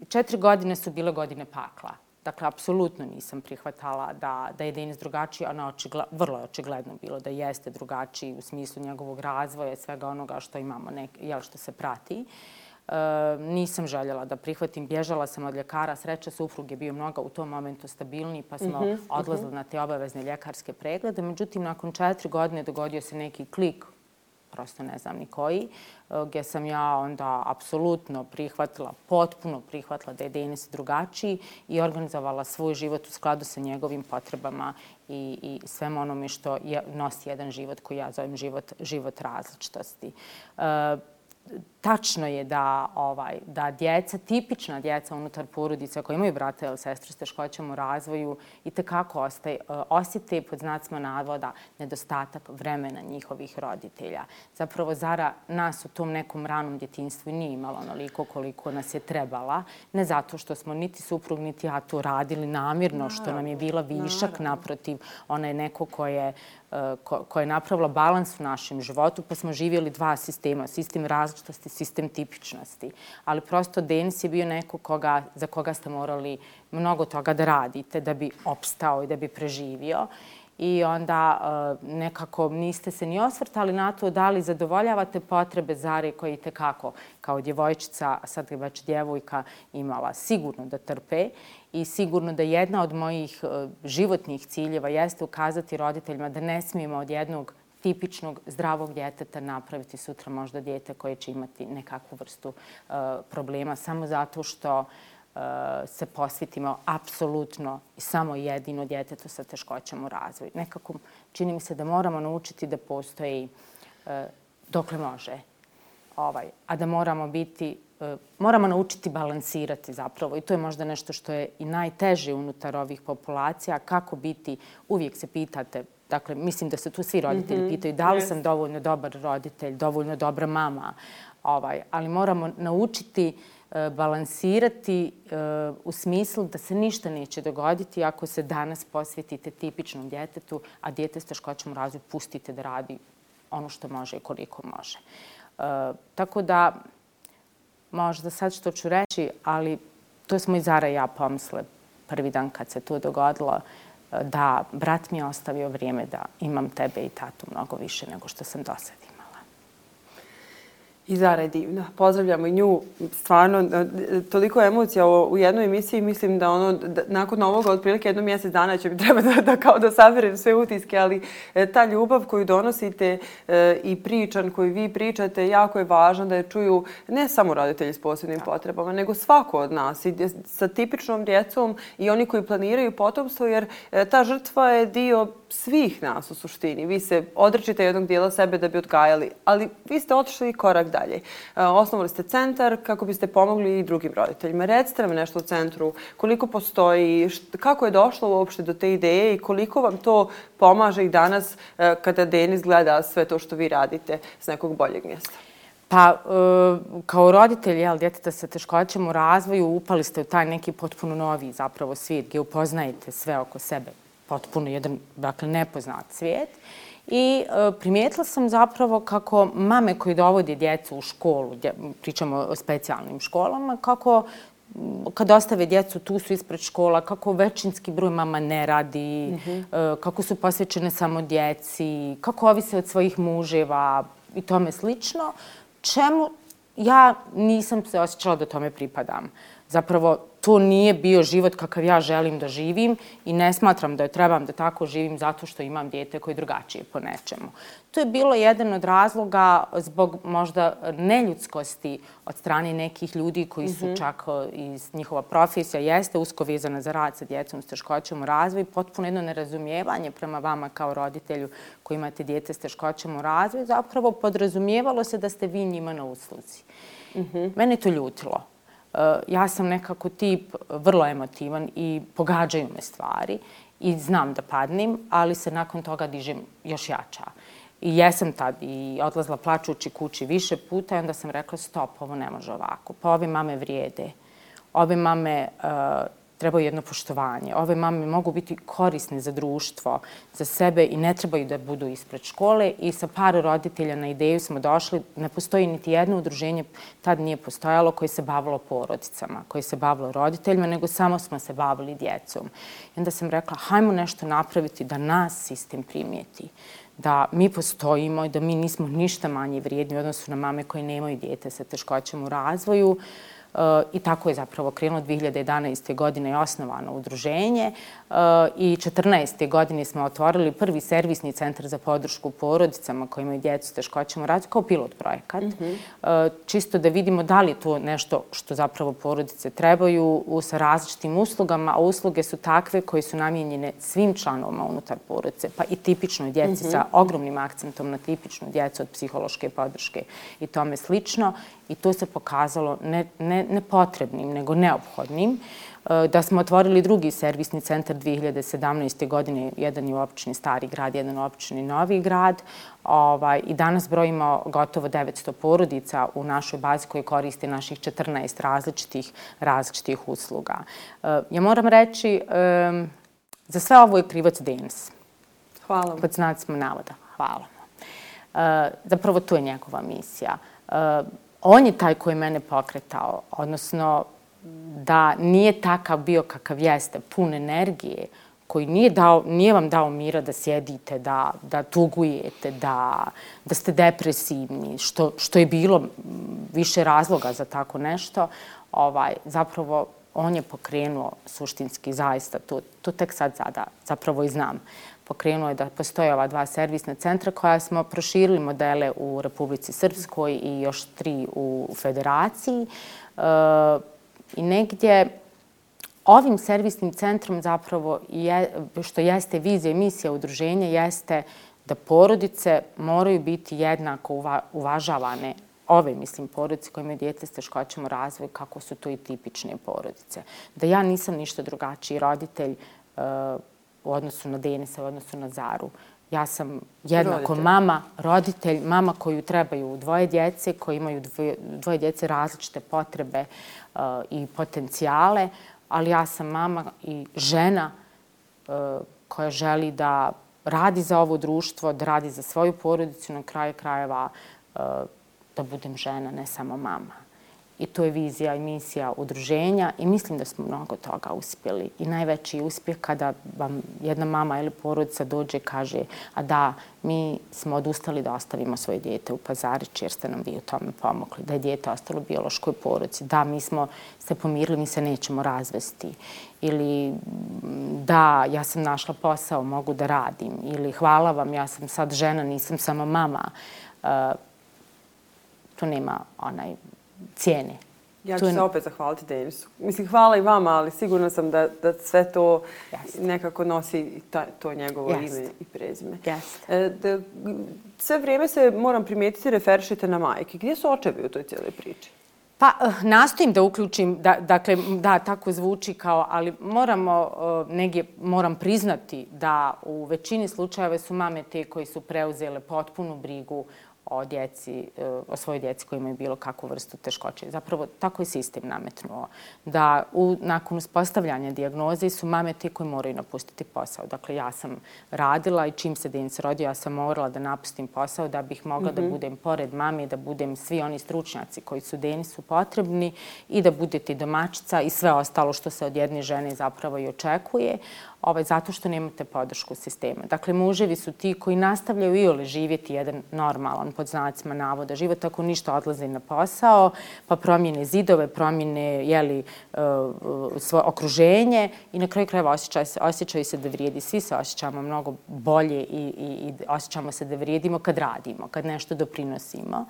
Četiri godine su bile godine pakla. Dakle, apsolutno nisam prihvatala da, da je Denis drugačiji. Ono očigle, vrlo je očigledno bilo da jeste drugačiji u smislu njegovog razvoja, svega onoga što imamo, nek, jel, što se prati. Uh, nisam željela da prihvatim. Bježala sam od ljekara. Sreća suprug je bio mnogo u tom momentu stabilniji, pa smo mhm, -huh, odlazili uh -huh. na te obavezne ljekarske preglede. Međutim, nakon četiri godine dogodio se neki klik, prosto ne znam ni koji, e, gdje sam ja onda apsolutno prihvatila, potpuno prihvatila da je Denis drugačiji i organizovala svoj život u skladu sa njegovim potrebama i, i svem onome što je, nosi jedan život koji ja zovem život, život različitosti. Uh, tačno je da ovaj da djeca, tipična djeca unutar porodice koji imaju brata ili sestre s teškoćama u razvoju i te kako ostaje, osjete pod znacima navoda nedostatak vremena njihovih roditelja. Zapravo Zara nas u tom nekom ranom djetinstvu nije imala onoliko koliko nas je trebala. Ne zato što smo niti suprug, niti ja to radili namirno, što nam je bila višak. Naprotiv, ona je neko koje koja je napravila balans u našem životu, pa smo živjeli dva sistema. Sistem različitosti sistem tipičnosti. Ali prosto Denis je bio neko koga, za koga ste morali mnogo toga da radite da bi opstao i da bi preživio i onda e, nekako niste se ni osvrtali na to da li zadovoljavate potrebe Zare koje je kako kao djevojčica, a sad je već djevojka, imala sigurno da trpe i sigurno da jedna od mojih e, životnih ciljeva jeste ukazati roditeljima da ne smijemo od jednog tipičnog zdravog djeteta napraviti sutra možda djete koje će imati nekakvu vrstu uh, problema samo zato što uh, se posvetimo apsolutno i samo jedino djetetu sa teškoćama u razvoju. Nekako čini mi se da moramo naučiti da postoji uh, dokle može, ovaj, a da moramo biti moramo naučiti balansirati zapravo i to je možda nešto što je i najteže unutar ovih populacija, kako biti, uvijek se pitate, Dakle, mislim da se tu svi roditelji mm -hmm. pitaju da li yes. sam dovoljno dobar roditelj, dovoljno dobra mama. Ovaj, ali moramo naučiti e, balansirati e, u smislu da se ništa neće dogoditi ako se danas posvetite tipičnom djetetu, a djete s teškoćom razvoju pustite da radi ono što može i koliko može. E, tako da, možda sad što ću reći, ali to smo i Zara i ja pomisle prvi dan kad se to dogodilo, da brat mi je ostavio vrijeme da imam tebe i tatu mnogo više nego što sam do I Zara je divna. Pozdravljamo i nju. Stvarno, e, toliko emocija u jednoj emisiji. Mislim da ono, da, nakon ovoga, otprilike jedno mjesec dana će mi treba da, da kao da saberem sve utiske, ali e, ta ljubav koju donosite e, i pričan koju vi pričate, jako je važno da je čuju ne samo roditelji s posebnim potrebama, nego svako od nas i sa tipičnom djecom i oni koji planiraju potomstvo, jer ta žrtva je dio svih nas u suštini. Vi se odrečite jednog dijela sebe da bi odgajali, ali vi ste otišli korak dalje. E, osnovali ste centar kako biste pomogli i drugim roditeljima. Recite nam nešto u centru, koliko postoji, kako je došlo uopšte do te ideje i koliko vam to pomaže i danas e, kada Denis gleda sve to što vi radite s nekog boljeg mjesta? Pa, e, kao roditelj, jel, djeteta sa teškoćama u razvoju, upali ste u taj neki potpuno novi zapravo svijet gdje upoznajete sve oko sebe potpuno jedan dakle, nepoznat svijet. I e, primijetila sam zapravo kako mame koji dovodi djecu u školu, dje, pričamo o specijalnim školama, kako kad ostave djecu, tu su ispred škola, kako većinski broj mama ne radi, mm -hmm. kako su posvećene samo djeci, kako ovise od svojih muževa i tome slično, čemu ja nisam se osjećala da tome pripadam. Zapravo, to nije bio život kakav ja želim da živim i ne smatram da je trebam da tako živim zato što imam dijete koje drugačije po nečemu. To je bilo jedan od razloga zbog možda neljudskosti od strane nekih ljudi koji su mm -hmm. čak iz njihova profesija jeste usko vezana za rad sa djecom s teškoćom u razvoju, potpuno jedno nerazumijevanje prema vama kao roditelju koji imate djete s teškoćom u razvoju, zapravo podrazumijevalo se da ste vi njima na usluzi. Mm -hmm. Mene to ljutilo. Eh, ja sam nekako tip eh, vrlo emotivan i pogađaju me stvari i znam da padnim, ali se nakon toga dižem još jača. I jesam tad i odlazla plačući kući više puta i onda sam rekla stop, ovo ne može ovako. Pa ove mame vrijede. Ove mame uh, trebaju jedno poštovanje. Ove mame mogu biti korisne za društvo, za sebe i ne trebaju da budu ispred škole. I sa par roditelja na ideju smo došli, ne postoji niti jedno udruženje, tad nije postojalo, koje se bavilo porodicama, koje se bavilo roditeljima, nego samo smo se bavili djecom. I onda sam rekla, hajmo nešto napraviti da nas sistem primijeti da mi postojimo i da mi nismo ništa manje vrijedni u odnosu na mame koje nemaju djete sa teškoćama u razvoju. I tako je zapravo krenulo 2011. godine je osnovano udruženje i 14. godine smo otvorili prvi servisni centar za podršku porodicama koji imaju djecu s teškoćama razvoja kao pilot projekat. Mm -hmm. Čisto da vidimo da li je to nešto što zapravo porodice trebaju sa različitim uslugama, a usluge su takve koje su namijenjene svim članovima unutar porodice, pa i tipičnoj djeci mm -hmm. sa ogromnim akcentom na tipičnu djecu od psihološke podrške i tome slično. I to se pokazalo ne, ne, ne potrebnim, nego neophodnim. E, da smo otvorili drugi servisni centar 2017. godine, jedan je u općini Stari grad, jedan u općini Novi grad. Ovaj, I danas brojimo gotovo 900 porodica u našoj bazi koji koriste naših 14 različitih, različitih usluga. E, ja moram reći, za sve ovo je krivac Denis. Hvala. Pod znacima navoda. Hvala. E, zapravo, to je njegova misija on je taj koji mene pokretao, odnosno da nije takav bio kakav jeste, pun energije, koji nije, dao, nije vam dao mira da sjedite, da, da tugujete, da, da ste depresivni, što, što je bilo više razloga za tako nešto, ovaj, zapravo on je pokrenuo suštinski zaista, to, to tek sad zada, zapravo i znam. Pokrenuo je da postoje ova dva servisna centra koja smo proširili modele u Republici Srpskoj i još tri u Federaciji. E, I negdje ovim servisnim centrom zapravo, je, što jeste vizija i misija udruženja, jeste da porodice moraju biti jednako uvažavane ove, mislim, porodice koje imaju djece s teškoćama u razvoju, kako su to i tipične porodice. Da ja nisam ništa drugačiji roditelj e, u odnosu na Denisa, u odnosu na Zaru. Ja sam jednako roditelj. mama, roditelj, mama koju trebaju dvoje djece, koji imaju dvoje, dvoje djece različite potrebe uh, i potencijale, ali ja sam mama i žena uh, koja želi da radi za ovo društvo, da radi za svoju porodicu, na kraju krajeva uh, da budem žena, ne samo mama. I to je vizija i misija udruženja i mislim da smo mnogo toga uspjeli. I najveći uspjeh kada vam jedna mama ili porodica dođe i kaže a da, mi smo odustali da ostavimo svoje djete u pazarići jer ste nam vi u tome pomogli. Da je djete ostalo u biološkoj porodici. Da, mi smo se pomirili, mi se nećemo razvesti. Ili da, ja sam našla posao, mogu da radim. Ili hvala vam, ja sam sad žena, nisam samo mama. Eh, uh, tu nema onaj cijene. Ja ću tu... se opet zahvaliti Denisu. Mislim, hvala i vama, ali sigurno sam da, da sve to nekako nosi ta, to njegovo ime i prezime. E, da, sve vrijeme se, moram primijetiti, referišite na majke. Gdje su očevi u toj cijeloj priči? Pa, uh, nastojim da uključim, da, dakle, da, tako zvuči kao, ali moramo, uh, negdje, moram priznati da u većini slučajeva su mame te koji su preuzele potpunu brigu o djeci, e, o svojoj djeci koji imaju bilo kakvu vrstu teškoće. Zapravo, tako je sistem nametnuo. Da u, nakon uspostavljanja dijagnoze su mame te koje moraju napustiti posao. Dakle, ja sam radila i čim se Denis rodio, ja sam morala da napustim posao da bih mogla mm -hmm. da mhm. budem pored mame, da budem svi oni stručnjaci koji su Denisu potrebni i da budete domaćica i sve ostalo što se od jedne žene zapravo i očekuje ovaj, zato što nemate podršku sistema. Dakle, muževi su ti koji nastavljaju i ole živjeti jedan normalan, pod znacima navoda, život ako ništa odlaze na posao, pa promjene zidove, promjene jeli, e, svoje okruženje i na kraju krajeva osjećaju se, osjećaju se da vrijedi. Svi se osjećamo mnogo bolje i, i, i osjećamo se da vrijedimo kad radimo, kad nešto doprinosimo.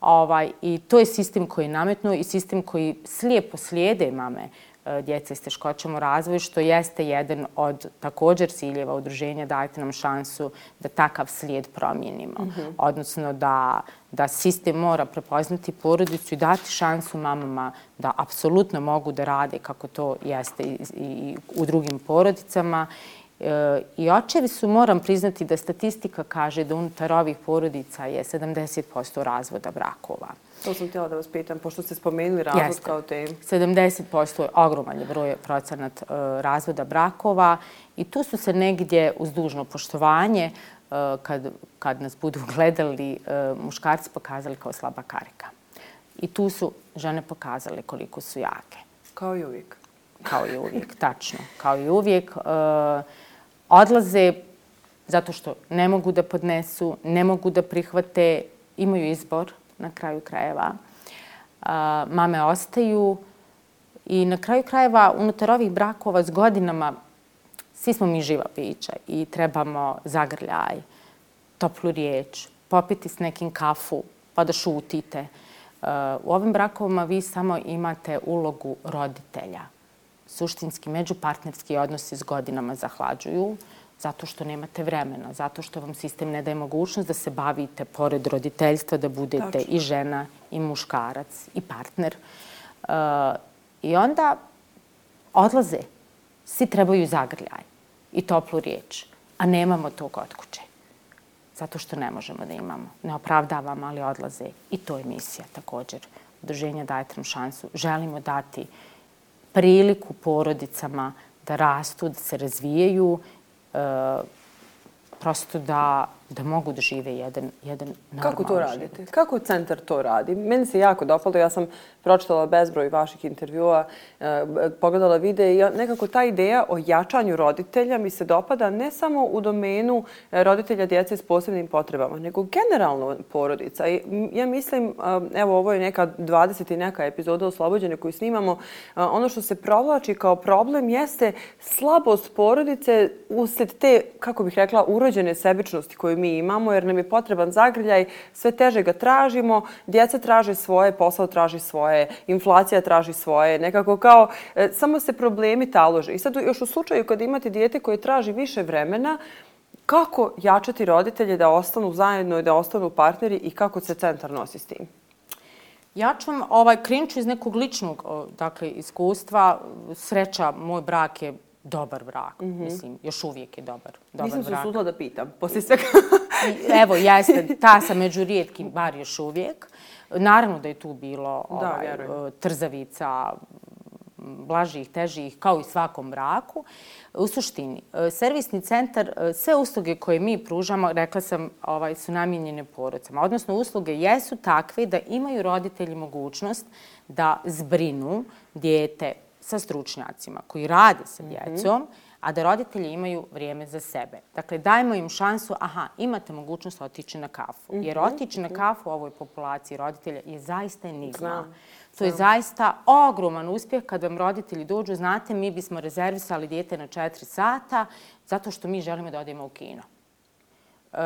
Ovaj, I to je sistem koji je nametnuo i sistem koji slijepo slijede mame E, djece s teškoćom u razvoju, što jeste jedan od također ciljeva udruženja Dajte nam šansu da takav slijed promijenimo. Mm -hmm. Odnosno da, da sistem mora prepoznati porodicu i dati šansu mamama da apsolutno mogu da rade kako to jeste i, i u drugim porodicama. E, I očevi su, moram priznati da statistika kaže da unutar ovih porodica je 70% razvoda brakova. To sam htjela da vas pitam, pošto ste spomenuli razvod Jeste. kao tem. 70% je ogroman broj procenat uh, razvoda brakova i tu su se negdje uz dužno poštovanje uh, kad, kad nas budu gledali uh, muškarci pokazali kao slaba karika. I tu su žene pokazale koliko su jake. Kao i uvijek. Kao i uvijek, tačno. Kao i uvijek. Odlaze zato što ne mogu da podnesu, ne mogu da prihvate, imaju izbor na kraju krajeva. Mame ostaju i na kraju krajeva unutar ovih brakova s godinama svi smo mi živa pića i trebamo zagrljaj, toplu riječ, popiti s nekim kafu pa da šutite. U ovim brakovima vi samo imate ulogu roditelja. Suštinski međupartnerski odnosi s godinama zahlađuju zato što nemate vremena, zato što vam sistem ne daje mogućnost da se bavite pored roditeljstva, da budete Tačno. i žena, i muškarac, i partner. Uh, I onda odlaze. Svi trebaju zagrljaj i toplu riječ, a nemamo to kod kuće. Zato što ne možemo da imamo. Ne opravdavam, ali odlaze. I to je misija također. Udruženja dajete nam šansu. Želimo dati priliku porodicama da rastu, da se razvijaju E, prosto da da mogu da žive jedan, jedan normalan Kako to radite? Kako centar to radi? Meni se jako dopalo. Ja sam pročitala bezbroj vaših intervjua, e, pogledala videe i nekako ta ideja o jačanju roditelja mi se dopada ne samo u domenu e, roditelja djece s posebnim potrebama, nego generalno porodica. I ja mislim, e, evo ovo je neka 20. i neka epizoda oslobođene koju snimamo, ono što se provlači kao problem jeste slabost porodice usled te, kako bih rekla, urođene sebičnosti koju mi imamo, jer nam je potreban zagrljaj, sve teže ga tražimo, djeca traže svoje, posao traži svoje, inflacija traži svoje, nekako kao, e, samo se problemi talože. I sad još u slučaju kad imate dijete koje traži više vremena, kako jačati roditelje da ostanu zajedno i da ostanu partneri i kako se centar nosi s tim? Ja ću vam ovaj, krenut iz nekog ličnog dakle, iskustva. Sreća, moj brak je dobar brak. Mm -hmm. Mislim, još uvijek je dobar, dobar Nisam brak. Nisam se da pitam, poslije svega. Evo, jeste, ta sam među rijetkim, bar još uvijek. Naravno da je tu bilo ovaj, da, trzavica, blažih, težih, kao i svakom braku. U suštini, servisni centar, sve usluge koje mi pružamo, rekla sam, ovaj, su namjenjene porodcama. Odnosno, usluge jesu takve da imaju roditelji mogućnost da zbrinu dijete sa stručnjacima koji rade sa mhm. djecom, a da roditelji imaju vrijeme za sebe. Dakle, dajmo im šansu, aha, imate mogućnost otići na kafu. Jer mhm. otići na kafu u ovoj populaciji roditelja je zaista enigma. To je zaista ogroman uspjeh kad vam roditelji dođu. Znate, mi bismo rezervisali dijete na četiri sata zato što mi želimo da odemo u kino. E,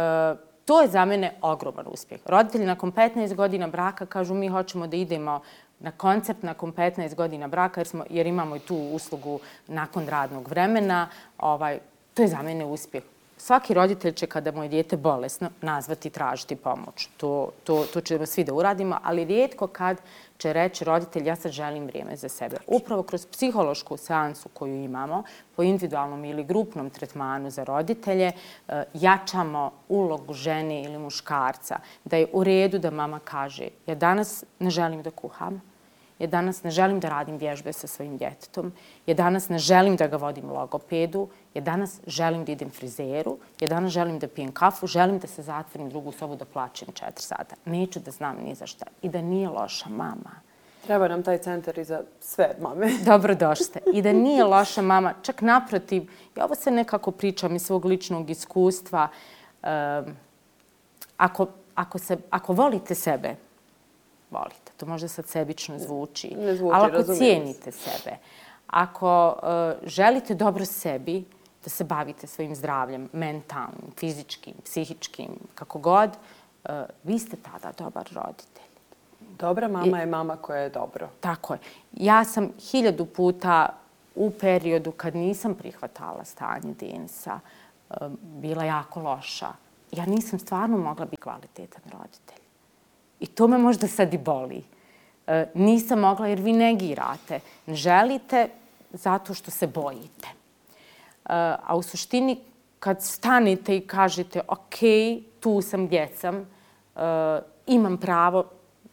to je za mene ogroman uspjeh. Roditelji nakon 15 godina braka kažu mi hoćemo da idemo na koncept nakon 15 godina braka jer, smo, jer imamo i tu uslugu nakon radnog vremena. Ovaj, to je za mene uspjeh. Svaki roditelj će kada mu je dijete bolesno nazvati i tražiti pomoć. To, to, to ćemo svi da uradimo, ali rijetko kad će reći roditelj ja sad želim vrijeme za sebe. Upravo kroz psihološku seansu koju imamo po individualnom ili grupnom tretmanu za roditelje e, jačamo ulogu žene ili muškarca da je u redu da mama kaže ja danas ne želim da kuham, Ja danas ne želim da radim vježbe sa svojim djetetom. Ja danas ne želim da ga vodim logopedu. Ja danas želim da idem frizeru. Ja danas želim da pijem kafu. Želim da se zatvorim drugu sobu da plaćem četiri sata. Neću da znam ni za šta. I da nije loša mama. Treba nam taj centar i za sve mame. Dobro došte. I da nije loša mama. Čak naprotiv, ja ovo se nekako pričam iz svog ličnog iskustva. Um, ako, ako, se, ako volite sebe, volite to možda sad sebično zvuči, ne zvuči ali ako cijenite sebe, ako uh, želite dobro sebi, da se bavite svojim zdravljem, mentalnim, fizičkim, psihičkim, kako god, uh, vi ste tada dobar roditelj. Dobra mama I, je mama koja je dobro. Tako je. Ja sam hiljadu puta u periodu kad nisam prihvatala stanje Denisa, uh, bila jako loša. Ja nisam stvarno mogla biti kvalitetan roditelj. I to me možda sad i boli. E, nisam mogla jer vi negirate. Ne želite zato što se bojite. E, a u suštini, kad stanete i kažete, ok, tu sam gdje sam, e, imam pravo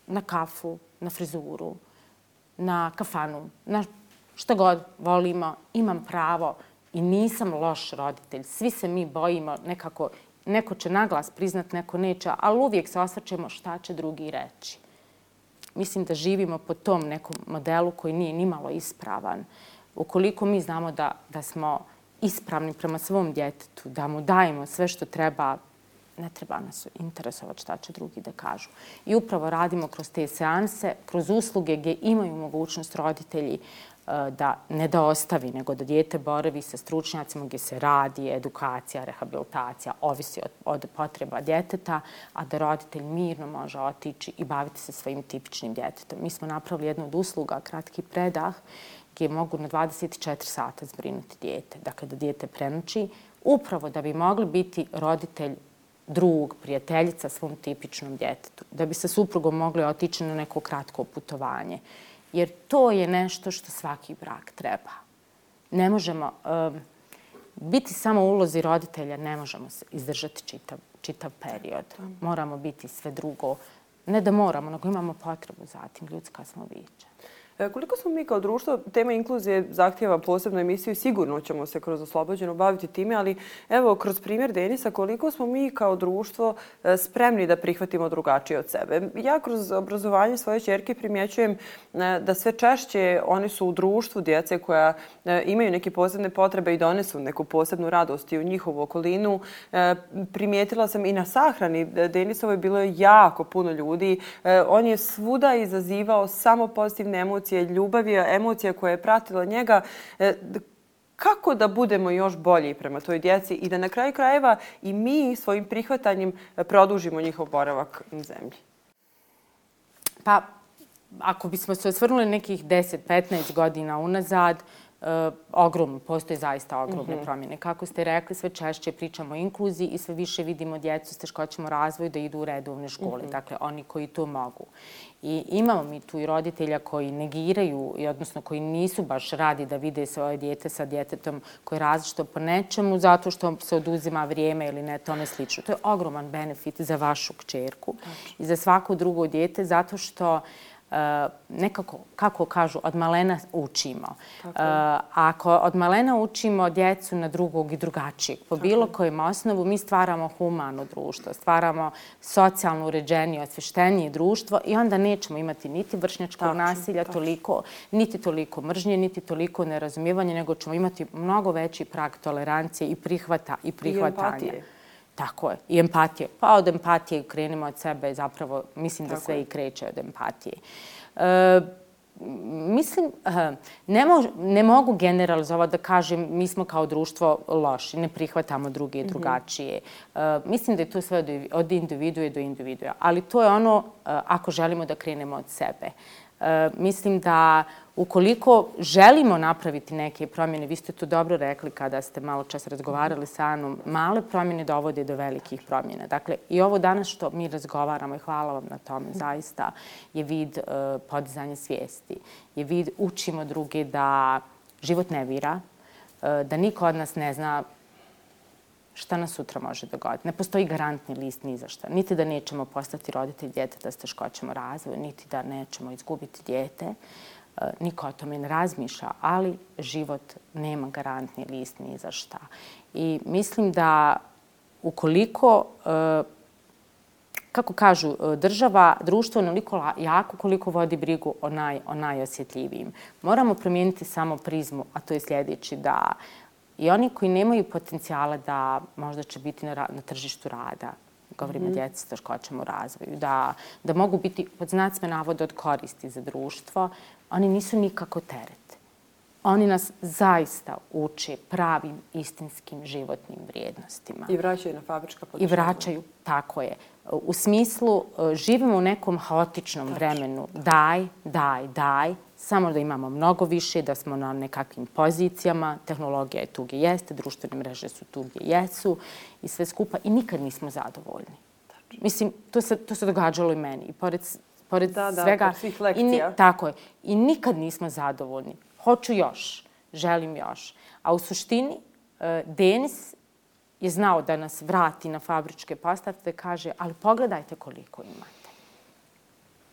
na kafu, na frizuru, na kafanu, na što god volimo, imam pravo i nisam loš roditelj. Svi se mi bojimo nekako neko će naglas priznat, neko neće, ali uvijek se osvrćemo šta će drugi reći. Mislim da živimo po tom nekom modelu koji nije nimalo ispravan. Ukoliko mi znamo da, da smo ispravni prema svom djetetu, da mu dajemo sve što treba, ne treba nas interesovati šta će drugi da kažu. I upravo radimo kroz te seanse, kroz usluge gdje imaju mogućnost roditelji E, da ne da ostavi, nego da dijete boravi sa stručnjacima gdje se radi edukacija, rehabilitacija, ovisi od, od potreba djeteta, a da roditelj mirno može otići i baviti se svojim tipičnim djetetom. Mi smo napravili jednu od usluga, kratki predah, gdje mogu na 24 sata zbrinuti dijete. Dakle, da dijete prenoći, upravo da bi mogli biti roditelj drug, prijateljica svom tipičnom djetetu, da bi sa suprugom mogli otići na neko kratko putovanje. Jer to je nešto što svaki brak treba. Ne možemo um, biti samo u ulozi roditelja, ne možemo se izdržati čitav, čitav period. Moramo biti sve drugo. Ne da moramo, nego imamo potrebu za tim ljudska smo bića. E, koliko smo mi kao društvo, tema inkluzije zahtjeva posebnu emisiju i sigurno ćemo se kroz oslobođeno baviti time, ali evo, kroz primjer Denisa, koliko smo mi kao društvo e, spremni da prihvatimo drugačije od sebe? Ja kroz obrazovanje svoje čerke primjećujem e, da sve češće oni su u društvu djece koja imaju neke posebne potrebe i donesu neku posebnu radost i u njihovu okolinu. Primijetila sam i na sahrani Denisovoj je bilo jako puno ljudi. On je svuda izazivao samo pozitivne emocije emocije, ljubavi, emocija koja je pratila njega, e, kako da budemo još bolji prema toj djeci i da na kraju krajeva i mi svojim prihvatanjem e, produžimo njihov boravak na zemlji? Pa, ako bismo se osvrnuli nekih 10-15 godina unazad, uh, ogromno, postoje zaista ogromne mm -hmm. promjene. Kako ste rekli, sve češće pričamo o inkluziji i sve više vidimo djecu s teškoćama u razvoju da idu u redovne škole, mm -hmm. dakle oni koji to mogu. I imamo mi tu i roditelja koji negiraju, i odnosno koji nisu baš radi da vide svoje djete sa djetetom koje je različito po nečemu zato što se oduzima vrijeme ili ne tome slično. To je ogroman benefit za vašu kćerku i za svako drugo djete zato što Eh, nekako, kako kažu, od malena učimo. Uh, ako od malena učimo djecu na drugog i drugačijeg, po bilo kojem osnovu, mi stvaramo humano društvo, stvaramo socijalno uređenije, osvještenije društvo i onda nećemo imati niti vršnjačkog nasilja, tačno. toliko, niti toliko mržnje, niti toliko nerazumijevanja, nego ćemo imati mnogo veći prag tolerancije i prihvata i prihvatanja. I empatije. Tako je. I empatije. Pa od empatije krenimo od sebe. Zapravo, mislim da Tako sve je. i kreće od empatije. E, mislim, ne, mo, ne mogu generalizovati da kažem mi smo kao društvo loši, ne prihvatamo druge i drugačije. Mm -hmm. e, mislim da je to sve od individue do individua. Ali to je ono ako želimo da krenemo od sebe. E, mislim da ukoliko želimo napraviti neke promjene, vi ste to dobro rekli kada ste malo čas razgovarali sa Anom, male promjene dovode do velikih promjena. Dakle, i ovo danas što mi razgovaramo, i hvala vam na tome, zaista je vid uh, podizanja svijesti. Je vid učimo druge da život ne vira, uh, da niko od nas ne zna šta nas sutra može dogoditi. Ne postoji garantni list ni za šta. Niti da nećemo postati roditelj djeteta s teškoćama razvoju, niti da nećemo izgubiti djete. Uh, niko o tome ne razmišlja, ali život nema garantni list ni za šta. I mislim da ukoliko, e, kako kažu, e, država, društvo je onoliko jako koliko vodi brigu o, naj, o najosjetljivijim. Moramo promijeniti samo prizmu, a to je sljedeći da i oni koji nemaju potencijala da možda će biti na, na tržištu rada, govorimo mm -hmm. djeci s teškoćama u razvoju, da, da mogu biti pod znacme navoda od koristi za društvo, oni nisu nikako teret. Oni nas zaista uče pravim istinskim životnim vrijednostima. I vraćaju na fabrička podešava. I vraćaju, tako je. U smislu, e, živimo u nekom haotičnom vremenu. Daj, daj, daj. Samo da imamo mnogo više, da smo na nekakvim pozicijama. Tehnologija je tu gdje jeste, društvene mreže su tu gdje jesu i sve skupa. I nikad nismo zadovoljni. Mislim, to se, to se događalo i meni. I pored pored da, da, svega. Svih lekcija. I ni, tako je. I nikad nismo zadovoljni. Hoću još. Želim još. A u suštini, uh, Denis je znao da nas vrati na fabričke postavke, kaže, ali pogledajte koliko imate.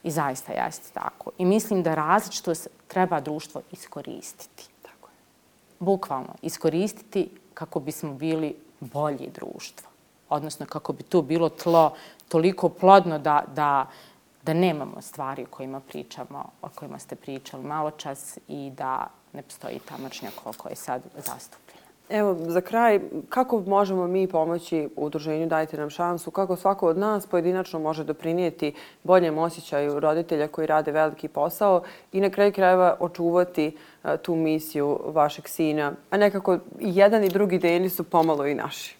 I zaista jeste tako. I mislim da različito treba društvo iskoristiti. Tako je. Bukvalno, iskoristiti kako bismo bili bolji društvo. Odnosno, kako bi to bilo tlo toliko plodno da, da, da nemamo stvari o kojima pričamo, o kojima ste pričali malo čas i da ne postoji ta mržnja koliko je sad zastupljena. Evo, za kraj, kako možemo mi pomoći udruženju Dajte nam šansu? Kako svako od nas pojedinačno može doprinijeti boljem osjećaju roditelja koji rade veliki posao i na kraju krajeva očuvati tu misiju vašeg sina? A nekako i jedan i drugi deni su pomalo i naši.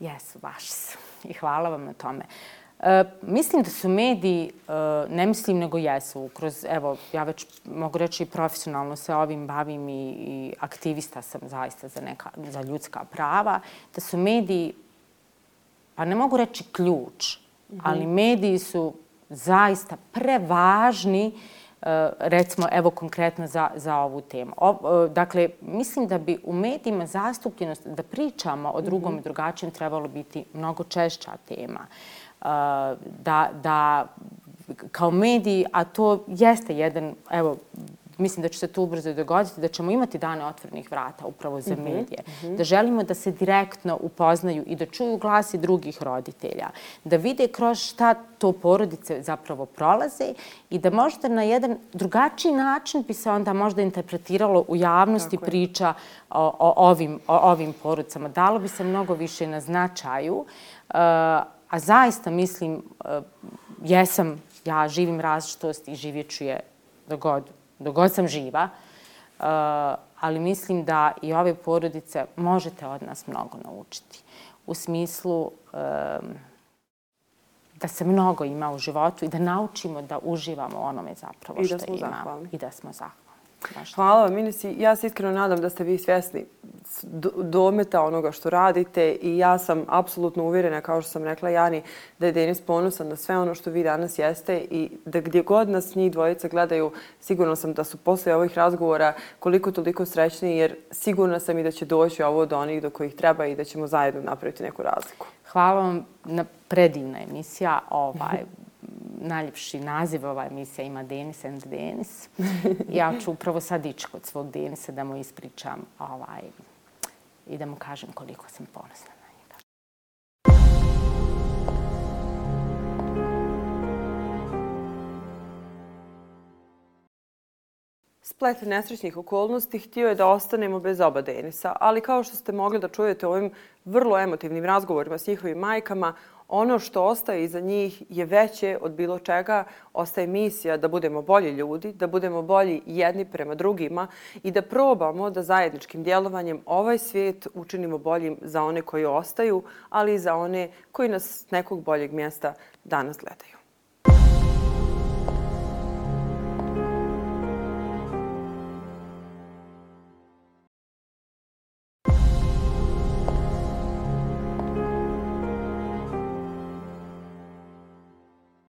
Jesu, vaši su. I hvala vam na tome. E, mislim da su mediji, e, ne mislim nego jesu, kroz, evo, ja već mogu reći profesionalno se ovim bavim i, i aktivista sam zaista za, neka, za ljudska prava, da su mediji, pa ne mogu reći ključ, mm -hmm. ali mediji su zaista prevažni, e, recimo, evo konkretno za, za ovu temu. O, dakle, mislim da bi u medijima zastupljenost, da pričamo o drugom mm -hmm. i drugačijem, trebalo biti mnogo češća tema. Uh, da, da kao mediji, a to jeste jedan, evo, mislim da će se to ubrzo dogoditi, da ćemo imati dane otvornih vrata upravo za mhm, medije. Mhm. Da želimo da se direktno upoznaju i da čuju glasi drugih roditelja. Da vide kroz šta to porodice zapravo prolaze i da možda na jedan drugačiji način bi se onda možda interpretiralo u javnosti priča o, ovim, o ovim porodicama. Dalo bi se mnogo više na značaju, uh, a zaista mislim, uh, jesam, ja živim različitost i živjet ću je do god dogod sam živa, uh, ali mislim da i ove porodice možete od nas mnogo naučiti. U smislu um, da se mnogo ima u životu i da naučimo da uživamo onome zapravo što imamo. I da smo zahvalni. Hvala vam, Minisi. Ja se iskreno nadam da ste vi svjesni dometa onoga što radite i ja sam apsolutno uvjerena, kao što sam rekla Jani, da je Denis ponosan na sve ono što vi danas jeste i da gdje god nas njih dvojica gledaju, sigurno sam da su posle ovih razgovora koliko toliko srećni jer sigurna sam i da će doći ovo do onih do kojih treba i da ćemo zajedno napraviti neku razliku. Hvala vam na predivna emisija. Ovaj, najljepši naziv ova emisija ima Denis and Denis. Ja ću upravo sad ići kod svog Denisa da mu ispričam ovaj, i da mu kažem koliko sam ponosna na njega. Splet nesrećnih okolnosti htio je da ostanemo bez oba Denisa, ali kao što ste mogli da čujete u ovim vrlo emotivnim razgovorima s njihovim majkama, ono što ostaje iza njih je veće od bilo čega. Ostaje misija da budemo bolji ljudi, da budemo bolji jedni prema drugima i da probamo da zajedničkim djelovanjem ovaj svijet učinimo boljim za one koji ostaju, ali i za one koji nas nekog boljeg mjesta danas gledaju.